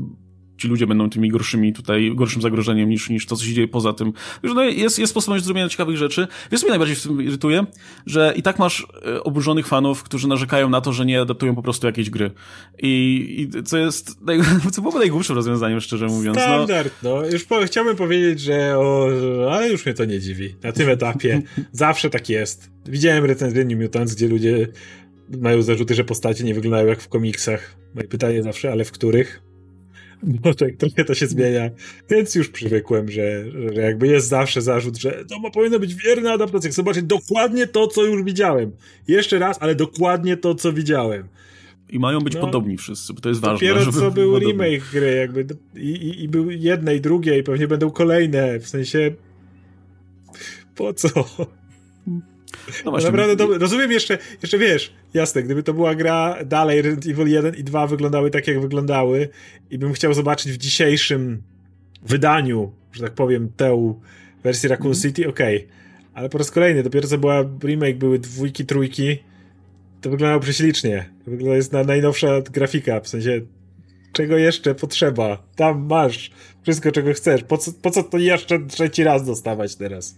ci ludzie będą tymi gorszymi tutaj, gorszym zagrożeniem niż, niż to, co się dzieje poza tym. Wiesz, no jest, jest sposobność zrobienia ciekawych rzeczy. Wiesz, co mnie najbardziej w tym irytuje? Że i tak masz e, oburzonych fanów, którzy narzekają na to, że nie adaptują po prostu jakiejś gry. I, i co jest, naj, co byłoby najgłupszym rozwiązaniem, szczerze mówiąc. No. Standard, no. no. Już po, chciałbym powiedzieć, że o, ale już mnie to nie dziwi. Na tym etapie zawsze tak jest. Widziałem recenzję Mutants, gdzie ludzie mają zarzuty, że postacie nie wyglądają jak w komiksach. Moje pytanie zawsze, ale w których? No tak, trochę to się zmienia. Więc już przywykłem, że, że jakby jest zawsze zarzut, że to ma powinno być wierna adaptacja. Chcę zobaczyć dokładnie to, co już widziałem. Jeszcze raz, ale dokładnie to, co widziałem. I mają być no, podobni wszyscy, bo to jest ważne. Dopiero co był podobni. remake gry, jakby i, i, i był jedne i drugie i pewnie będą kolejne, w sensie po co? No właśnie. Naprawdę, to, rozumiem jeszcze, jeszcze wiesz, jasne, gdyby to była gra dalej, Resident Evil 1 i 2 wyglądały tak, jak wyglądały i bym chciał zobaczyć w dzisiejszym wydaniu, że tak powiem, tę wersję Raccoon mm. City, okej. Okay. Ale po raz kolejny, dopiero co była remake, były dwójki, trójki, to wyglądało prześlicznie. To wygląda jest na najnowsza grafika, w sensie czego jeszcze potrzeba. Tam masz wszystko, czego chcesz. Po co, po co to jeszcze trzeci raz dostawać teraz?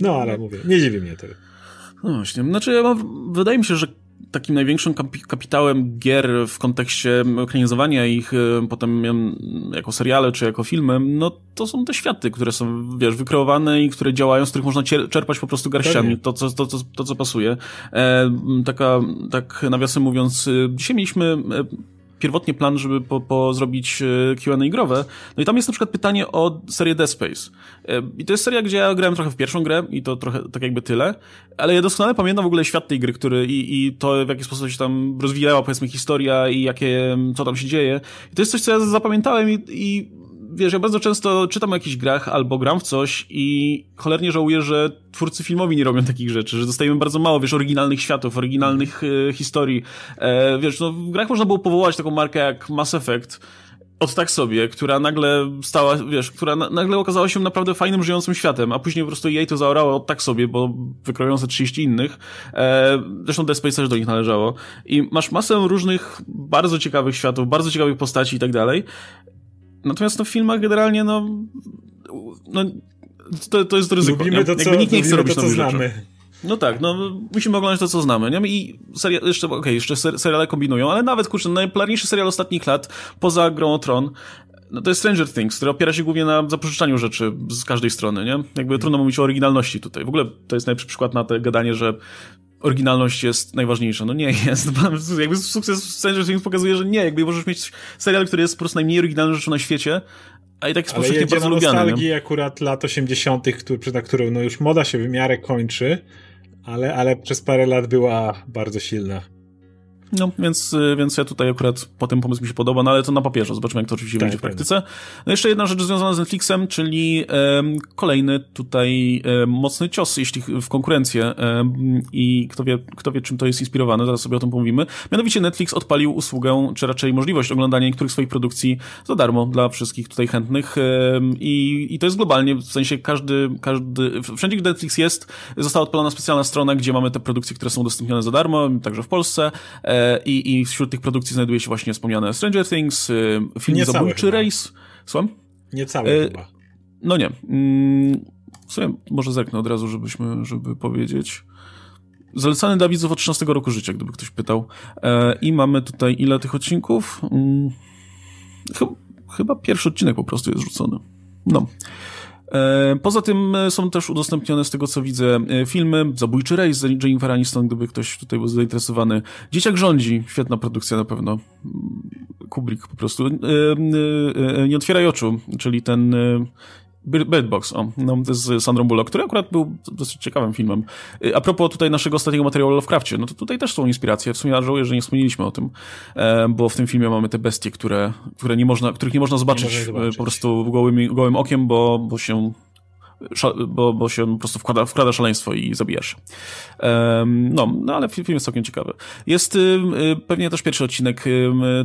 No, ale mówię, nie dziwi mnie to. No właśnie, znaczy ja mam, wydaje mi się, że takim największym kapitałem gier w kontekście ekranizowania ich e, potem jako seriale czy jako filmy, no to są te światy, które są, wiesz, wykreowane i które działają, z których można czerpać po prostu garściami, to co, to, to, to, co pasuje. E, taka, tak nawiasem mówiąc, e, dzisiaj mieliśmy e, pierwotnie plan, żeby po, po zrobić e, Q&A growe. No i tam jest na przykład pytanie o serię Dead Space. E, I to jest seria, gdzie ja grałem trochę w pierwszą grę i to trochę tak jakby tyle, ale ja doskonale pamiętam w ogóle świat tej gry, który i, i to w jaki sposób się tam rozwijała powiedzmy historia i jakie, co tam się dzieje. I to jest coś, co ja zapamiętałem i, i wiesz, ja bardzo często czytam o jakichś grach albo gram w coś i cholernie żałuję, że twórcy filmowi nie robią takich rzeczy, że dostajemy bardzo mało, wiesz, oryginalnych światów, oryginalnych e, historii. E, wiesz, no w grach można było powołać taką markę jak Mass Effect, od tak sobie, która nagle stała, wiesz, która na, nagle okazała się naprawdę fajnym, żyjącym światem, a później po prostu jej to zaorało od tak sobie, bo wykrojące 30 innych. E, zresztą Dead Space też do nich należało. I masz masę różnych bardzo ciekawych światów, bardzo ciekawych postaci i tak dalej. Natomiast no, w filmach generalnie, no, no to, to jest ryzyko. Lubimy to, co, Jakby nikt nie chce robić to, co znamy. Rzeczy. No tak, no musimy oglądać to, co znamy, nie? I seria, jeszcze, okej, okay, jeszcze ser, seriale kombinują, ale nawet, kurczę, najpopularniejszy serial ostatnich lat, poza Grą o Tron, no to jest Stranger Things, który opiera się głównie na zapożyczaniu rzeczy z każdej strony, nie? Jakby trudno mówić o oryginalności tutaj. W ogóle to jest najlepszy przykład na to gadanie, że oryginalność jest najważniejsza. No nie jest. Jakby sukces Stranger Things pokazuje, że nie. Jakby możesz mieć serial, który jest po prostu najmniej oryginalną rzeczą na świecie, a i tak jest powszechnie bardzo lubiany. Ale nostalgii akurat lat 80., który, na którą no już moda się w miarę kończy, ale, ale przez parę lat była bardzo silna. No, więc, y, więc ja tutaj akurat po tym pomysł mi się podoba, no ale to na papierze, zobaczymy jak to oczywiście tak, będzie w praktyce. No jeszcze jedna rzecz związana z Netflixem, czyli um, kolejny tutaj um, mocny cios, jeśli w konkurencję um, i kto wie, kto wie czym to jest inspirowane, zaraz sobie o tym pomówimy. Mianowicie Netflix odpalił usługę, czy raczej możliwość oglądania niektórych swoich produkcji za darmo dla wszystkich tutaj chętnych i, i to jest globalnie, w sensie każdy, każdy, wszędzie gdzie Netflix jest, została odpalona specjalna strona, gdzie mamy te produkcje, które są udostępnione za darmo, także w Polsce, i, i wśród tych produkcji znajduje się właśnie wspomniane Stranger Things, y, film Zabójczy Race. Słucham? Nie cały e, chyba. No nie. Mm, w sumie może zerknę od razu, żebyśmy, żeby powiedzieć. Zalecany dla widzów od 13 roku życia, gdyby ktoś pytał. E, I mamy tutaj ile tych odcinków? Hmm, chyba pierwszy odcinek po prostu jest rzucony. No. E, poza tym e, są też udostępnione, z tego co widzę, e, filmy Zabójczy Rejs z Jennifer Aniston, gdyby ktoś tutaj był zainteresowany. Dzieciak rządzi, świetna produkcja na pewno. Kubrick po prostu. Nie otwieraj oczu, czyli ten Bird Box, o, no, z Sandrą Bullock, który akurat był dosyć ciekawym filmem. A propos tutaj naszego ostatniego materiału o Lovecraftie, no to tutaj też są inspiracje. W sumie żałuję, że nie wspomnieliśmy o tym, bo w tym filmie mamy te bestie, które, które nie można, których nie można zobaczyć, nie zobaczyć. po prostu gołym, gołym okiem, bo, bo się bo, bo się po prostu wkłada, wkrada szaleństwo i zabijasz. Um, no, no, ale film jest całkiem ciekawy. Jest y, pewnie też pierwszy odcinek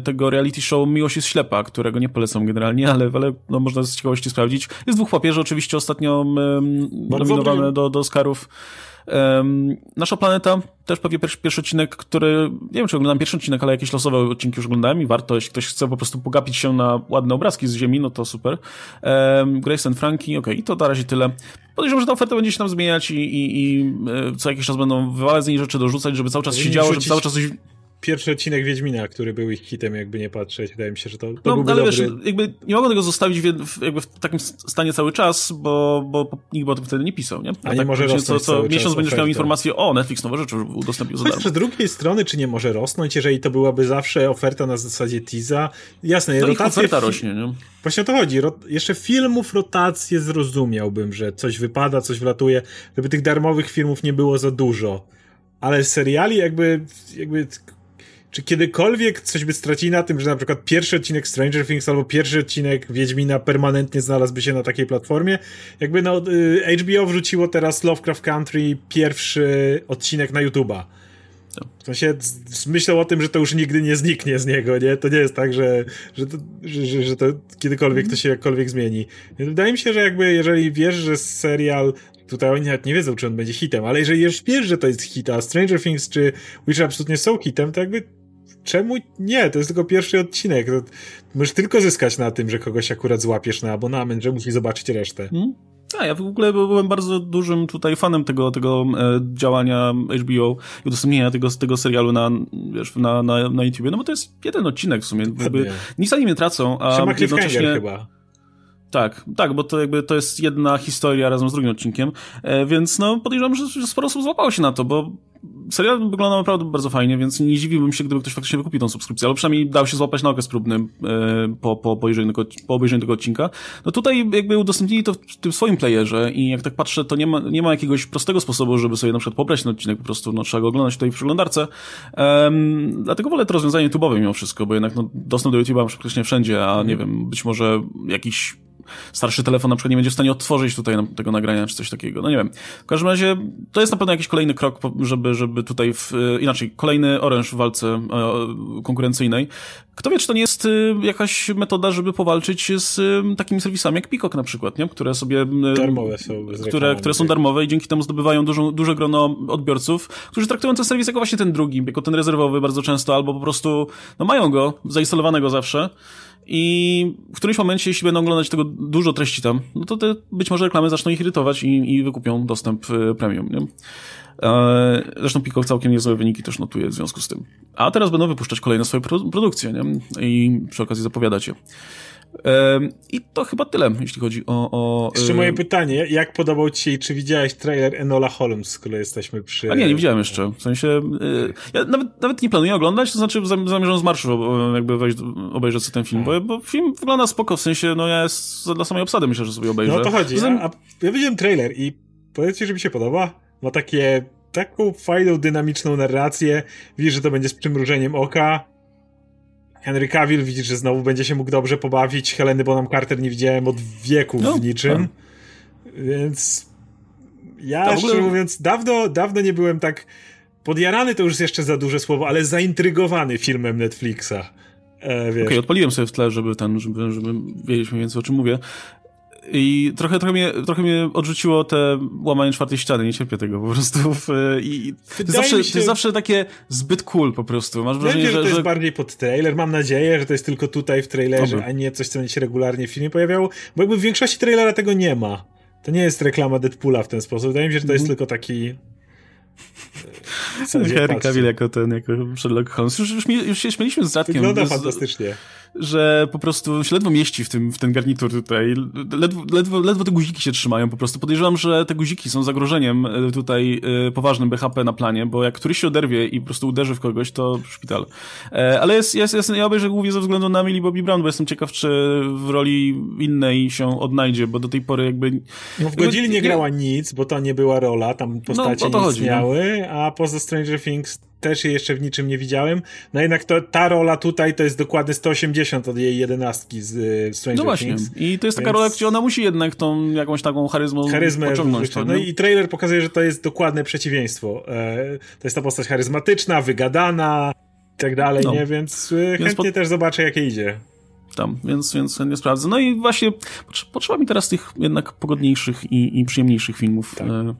tego reality show Miłość jest ślepa, którego nie polecam generalnie, ale, ale no, można z ciekawości sprawdzić. Jest dwóch papieży, oczywiście ostatnio nominowane do, do Oscarów. Nasza planeta, też pewnie pierwszy, pierwszy odcinek, który, nie wiem czy oglądam pierwszy odcinek, ale jakieś losowe odcinki już oglądałem i warto, jeśli ktoś chce po prostu pogapić się na ładne obrazki z Ziemi, no to super. Um, Grace and Frankie, okej, okay, i to na razie tyle. Podejrzewam, że ta oferta będzie się tam zmieniać i, i, i e, co jakiś czas będą wywalać z niej rzeczy, dorzucać, żeby cały czas się działo, żeby cały czas coś pierwszy odcinek Wiedźmina, który był ich hitem, jakby nie patrzeć. Wydaje mi się, że to, to no, ale dobry... wiesz, jakby nie mogą tego zostawić w, jakby w takim stanie cały czas, bo, bo nikt by o tym wtedy nie pisał, nie? A, A nie tak może rosnąć co, co miesiąc będziesz miał informację, o, Netflix nowe rzeczy udostępnił za darmo. z drugiej strony, czy nie może rosnąć, jeżeli to byłaby zawsze oferta na zasadzie teasa? Jasne, no rotacja... oferta rośnie, nie? Właśnie o to chodzi. Ro... Jeszcze filmów rotację zrozumiałbym, że coś wypada, coś wlatuje, żeby tych darmowych filmów nie było za dużo. Ale seriali jakby, jakby czy kiedykolwiek coś by stracili na tym, że na przykład pierwszy odcinek Stranger Things albo pierwszy odcinek Wiedźmina permanentnie znalazłby się na takiej platformie? Jakby no, y, HBO wrzuciło teraz Lovecraft Country pierwszy odcinek na YouTube'a. W sensie myślał o tym, że to już nigdy nie zniknie z niego, nie? To nie jest tak, że, że, to, że, że, że to kiedykolwiek to się jakkolwiek zmieni. Wydaje mi się, że jakby jeżeli wiesz, że serial tutaj oni nawet nie wiedzą, czy on będzie hitem, ale jeżeli już wiesz, że to jest hit, a Stranger Things czy Witcher absolutnie są hitem, to jakby czemu nie? To jest tylko pierwszy odcinek. To możesz tylko zyskać na tym, że kogoś akurat złapiesz na abonament, że musi zobaczyć resztę. Hmm? A ja w ogóle byłem bardzo dużym tutaj fanem tego, tego e, działania HBO i udostępnienia tego, tego serialu na, wiesz, na, na, na YouTube, no bo to jest jeden odcinek w sumie. Jakby, nic ani nie tracą, a Się jednocześnie... chyba. Tak, tak, bo to jakby to jest jedna historia razem z drugim odcinkiem, e, więc no podejrzewam, że, sporo osób złapało się na to, bo serial wygląda naprawdę bardzo fajnie, więc nie dziwiłbym się, gdyby ktoś faktycznie wykupił tą subskrypcję, ale przynajmniej dał się złapać na okres próbny e, po, po, obejrzeniu tego, po obejrzeniu tego odcinka. No tutaj jakby udostępnili to w tym swoim playerze i jak tak patrzę, to nie ma, nie ma jakiegoś prostego sposobu, żeby sobie na przykład pobrać ten odcinek, po prostu no, trzeba go oglądać tutaj w przeglądarce. Um, dlatego wolę to rozwiązanie YouTube'owe mimo wszystko, bo jednak no, dostęp do YouTube'a mam praktycznie wszędzie, a nie wiem, być może jakiś starszy telefon na przykład nie będzie w stanie otworzyć tutaj tego nagrania, czy coś takiego. No nie wiem. W każdym razie to jest na pewno jakiś kolejny krok, żeby, żeby tutaj, w, e, inaczej, kolejny oręż w walce e, konkurencyjnej. Kto wie, czy to nie jest e, jakaś metoda, żeby powalczyć z takimi serwisami jak Peacock na przykład, nie? które sobie... Darmowe są. Które, które są darmowe i dzięki temu zdobywają dużo, duże grono odbiorców, którzy traktują ten serwis jako właśnie ten drugi, jako ten rezerwowy bardzo często, albo po prostu no mają go, zainstalowanego zawsze i w którymś momencie, jeśli będą oglądać tego dużo treści tam, no to te być może reklamy zaczną ich irytować i, i wykupią dostęp y, premium, nie? E, zresztą Peacock całkiem niezłe wyniki też notuje w związku z tym. A teraz będą wypuszczać kolejne swoje produkcje, nie? I przy okazji zapowiadać je. I to chyba tyle, jeśli chodzi o. o Jeszcze moje pytanie: jak podobał Ci się czy widziałeś trailer Enola Holmes, skoro jesteśmy przy. A nie, nie widziałem jeszcze. W sensie. Y, ja nawet, nawet nie planuję oglądać, to znaczy zamierzam z marszu jakby wejść, obejrzeć sobie ten film, bo, bo film wygląda spoko, w sensie, no ja jest dla samej obsady myślę, że sobie obejrzę. No to chodzi. Zatem... A, a ja widziałem trailer i powiedzcie, że mi się podoba. Ma takie taką fajną, dynamiczną narrację. Widzisz, że to będzie z przymrużeniem oka Henry Cavill widzisz, że znowu będzie się mógł dobrze pobawić. Heleny Bonham Carter nie widziałem od wieków no, w niczym. Tak. Więc ja ogóle... szczerze mówiąc, dawno, dawno nie byłem tak podjarany, to już jest jeszcze za duże słowo, ale zaintrygowany filmem Netflixa. E, Okej, okay, odpaliłem sobie w tle, żeby ten, żeby, żeby wiedzieć mniej więcej o czym mówię. I trochę, trochę, mnie, trochę mnie odrzuciło te łamanie czwartej ściany, nie cierpię tego po prostu. W, I to jest, zawsze, się... to jest zawsze takie zbyt cool po prostu. Masz wrażenie, że, że, to jest bardziej pod trailer. Mam nadzieję, że to jest tylko tutaj w trailerze, Oby. a nie coś, co będzie się regularnie w filmie pojawiało, bo jakby w większości trailera tego nie ma. to nie jest reklama Deadpoola w ten sposób. Wydaje mi się, że to jest mm. tylko taki Harry Cavill jako ten, jako Sherlock Holmes. Już, już, już się śmieliśmy z Radkiem. Wygląda fantastycznie. Że po prostu się ledwo mieści w, tym, w ten garnitur tutaj. Ledwo, ledwo, ledwo te guziki się trzymają po prostu. Podejrzewam, że te guziki są zagrożeniem e, tutaj e, poważnym BHP na planie, bo jak któryś się oderwie i po prostu uderzy w kogoś, to szpital. E, ale jest, jest, jest, ja obejrzę głównie ze względu na Millie Bobby Brown, bo jestem ciekaw, czy w roli innej się odnajdzie, bo do tej pory jakby... No w Godzilli nie grała nic, bo to nie była rola, tam postacie no, nie chodzi, istniały, no. a poza Stranger Things też jej jeszcze w niczym nie widziałem. No jednak to, ta rola tutaj to jest dokładnie 180 od jej jedenastki z y, Stranger no właśnie. Things. I to jest taka rola, gdzie ona musi jednak tą jakąś taką charyzmą charyzmę pociągnąć. To, no i trailer pokazuje, że to jest dokładne przeciwieństwo. E, to jest ta postać charyzmatyczna, wygadana i tak dalej, no. nie? Więc, y, Więc chętnie po... też zobaczę, jakie idzie tam, więc, więc nie sprawdzę. No i właśnie potrzeba mi teraz tych jednak pogodniejszych i, i przyjemniejszych filmów. Tak. E,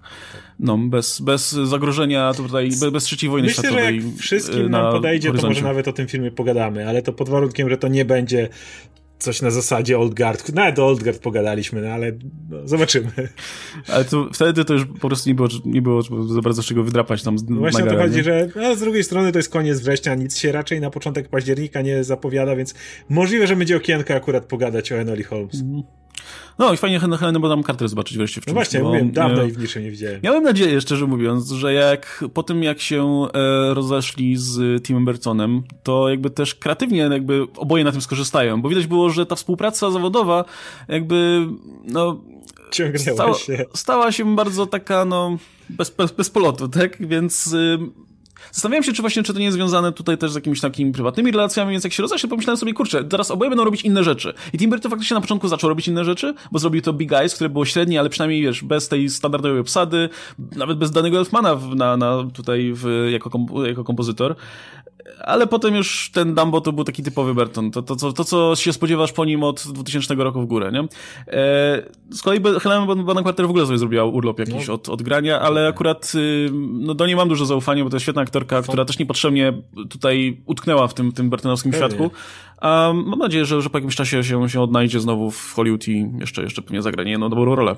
no, bez, bez zagrożenia tutaj, bez, bez trzeciej wojny Myślę, światowej. Że jak wszystkim nam podejdzie, horyzoncie. to może nawet o tym filmie pogadamy, ale to pod warunkiem, że to nie będzie coś na zasadzie Old Guard. Nawet o Old Guard pogadaliśmy, no ale no, zobaczymy. Ale to, wtedy to już po prostu nie było, nie było za bardzo czego wydrapać tam z no Właśnie o to chodzi, że no, z drugiej strony to jest koniec września, nic się raczej na początek października nie zapowiada, więc możliwe, że będzie okienko akurat pogadać o Enoli Holmes. Mm. No i fajnie Helena bo tam Carter zobaczyć wreszcie w czymś. No właśnie, bo, mówiłem, dawno i w niczym nie widziałem. Miałem nadzieję, szczerze mówiąc, że jak po tym jak się e, rozeszli z Timem Burtonem, to jakby też kreatywnie jakby oboje na tym skorzystają, bo widać było, że ta współpraca zawodowa jakby no Ciągnęła się. Stała się bardzo taka, no, bez, bez, bez polotu, tak? Więc y, Zastanawiałem się, czy właśnie, czy to nie jest związane tutaj też z jakimiś takimi prywatnymi relacjami, więc jak się rozeszli, pomyślałem sobie, kurczę, teraz oboje będą robić inne rzeczy. I Tim Burton faktycznie na początku zaczął robić inne rzeczy, bo zrobił to Big Eyes, które było średnie, ale przynajmniej, wiesz, bez tej standardowej obsady, nawet bez danego Elfmana w, na, na tutaj w, jako, jako kompozytor ale potem już ten Dumbo to był taki typowy Burton. To, to, to, to, co się spodziewasz po nim od 2000 roku w górę, nie? E, z kolei Helena Bonham Carter w ogóle sobie zrobiła urlop jakiś no. od, od grania, ale akurat y, no, do niej mam dużo zaufania, bo to jest świetna aktorka, która też niepotrzebnie tutaj utknęła w tym, tym Burtonowskim świadku. A mam nadzieję, że, że po jakimś czasie się, się odnajdzie znowu w Hollywood i jeszcze, jeszcze pewnie zagra nie jedną dobrą rolę.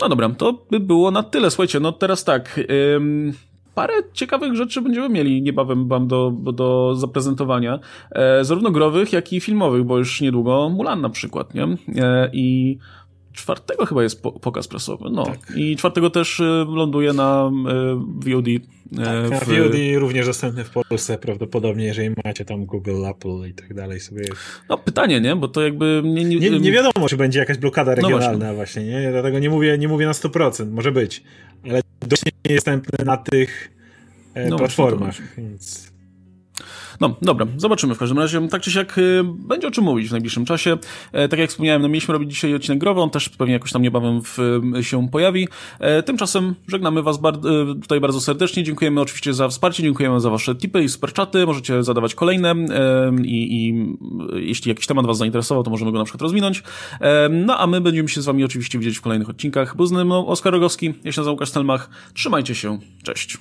No dobra, to by było na tyle. Słuchajcie, no teraz tak... Ym parę ciekawych rzeczy będziemy mieli niebawem wam do, do zaprezentowania, e, zarówno growych, jak i filmowych, bo już niedługo Mulan na przykład, nie? E, I czwartego chyba jest po, pokaz prasowy, no. Tak. I czwartego też e, ląduje na e, VOD. E, tak, w... VOD również dostępny w Polsce prawdopodobnie, jeżeli macie tam Google, Apple i tak dalej sobie. No pytanie, nie? Bo to jakby... Nie, nie, nie, nie wiadomo, czy będzie jakaś blokada regionalna no właśnie. właśnie, nie? Dlatego nie mówię, nie mówię na 100%, może być, ale dość nie jest dostępny na tych e, no, platformach, więc... No, dobra, zobaczymy w każdym razie. Tak czy siak y, będzie o czym mówić w najbliższym czasie. E, tak jak wspomniałem, no mieliśmy robić dzisiaj odcinek growy, on też pewnie jakoś tam niebawem w, y, się pojawi. E, tymczasem żegnamy was bar y, tutaj bardzo serdecznie. Dziękujemy oczywiście za wsparcie, dziękujemy za wasze tipy i superczaty. Możecie zadawać kolejne e, i, i jeśli jakiś temat was zainteresował, to możemy go na przykład rozwinąć. No, a my będziemy się z wami oczywiście widzieć w kolejnych odcinkach. Był z nami Oskar Rogowski, ja się nazywam Łukasz Stelmach. Trzymajcie się, cześć.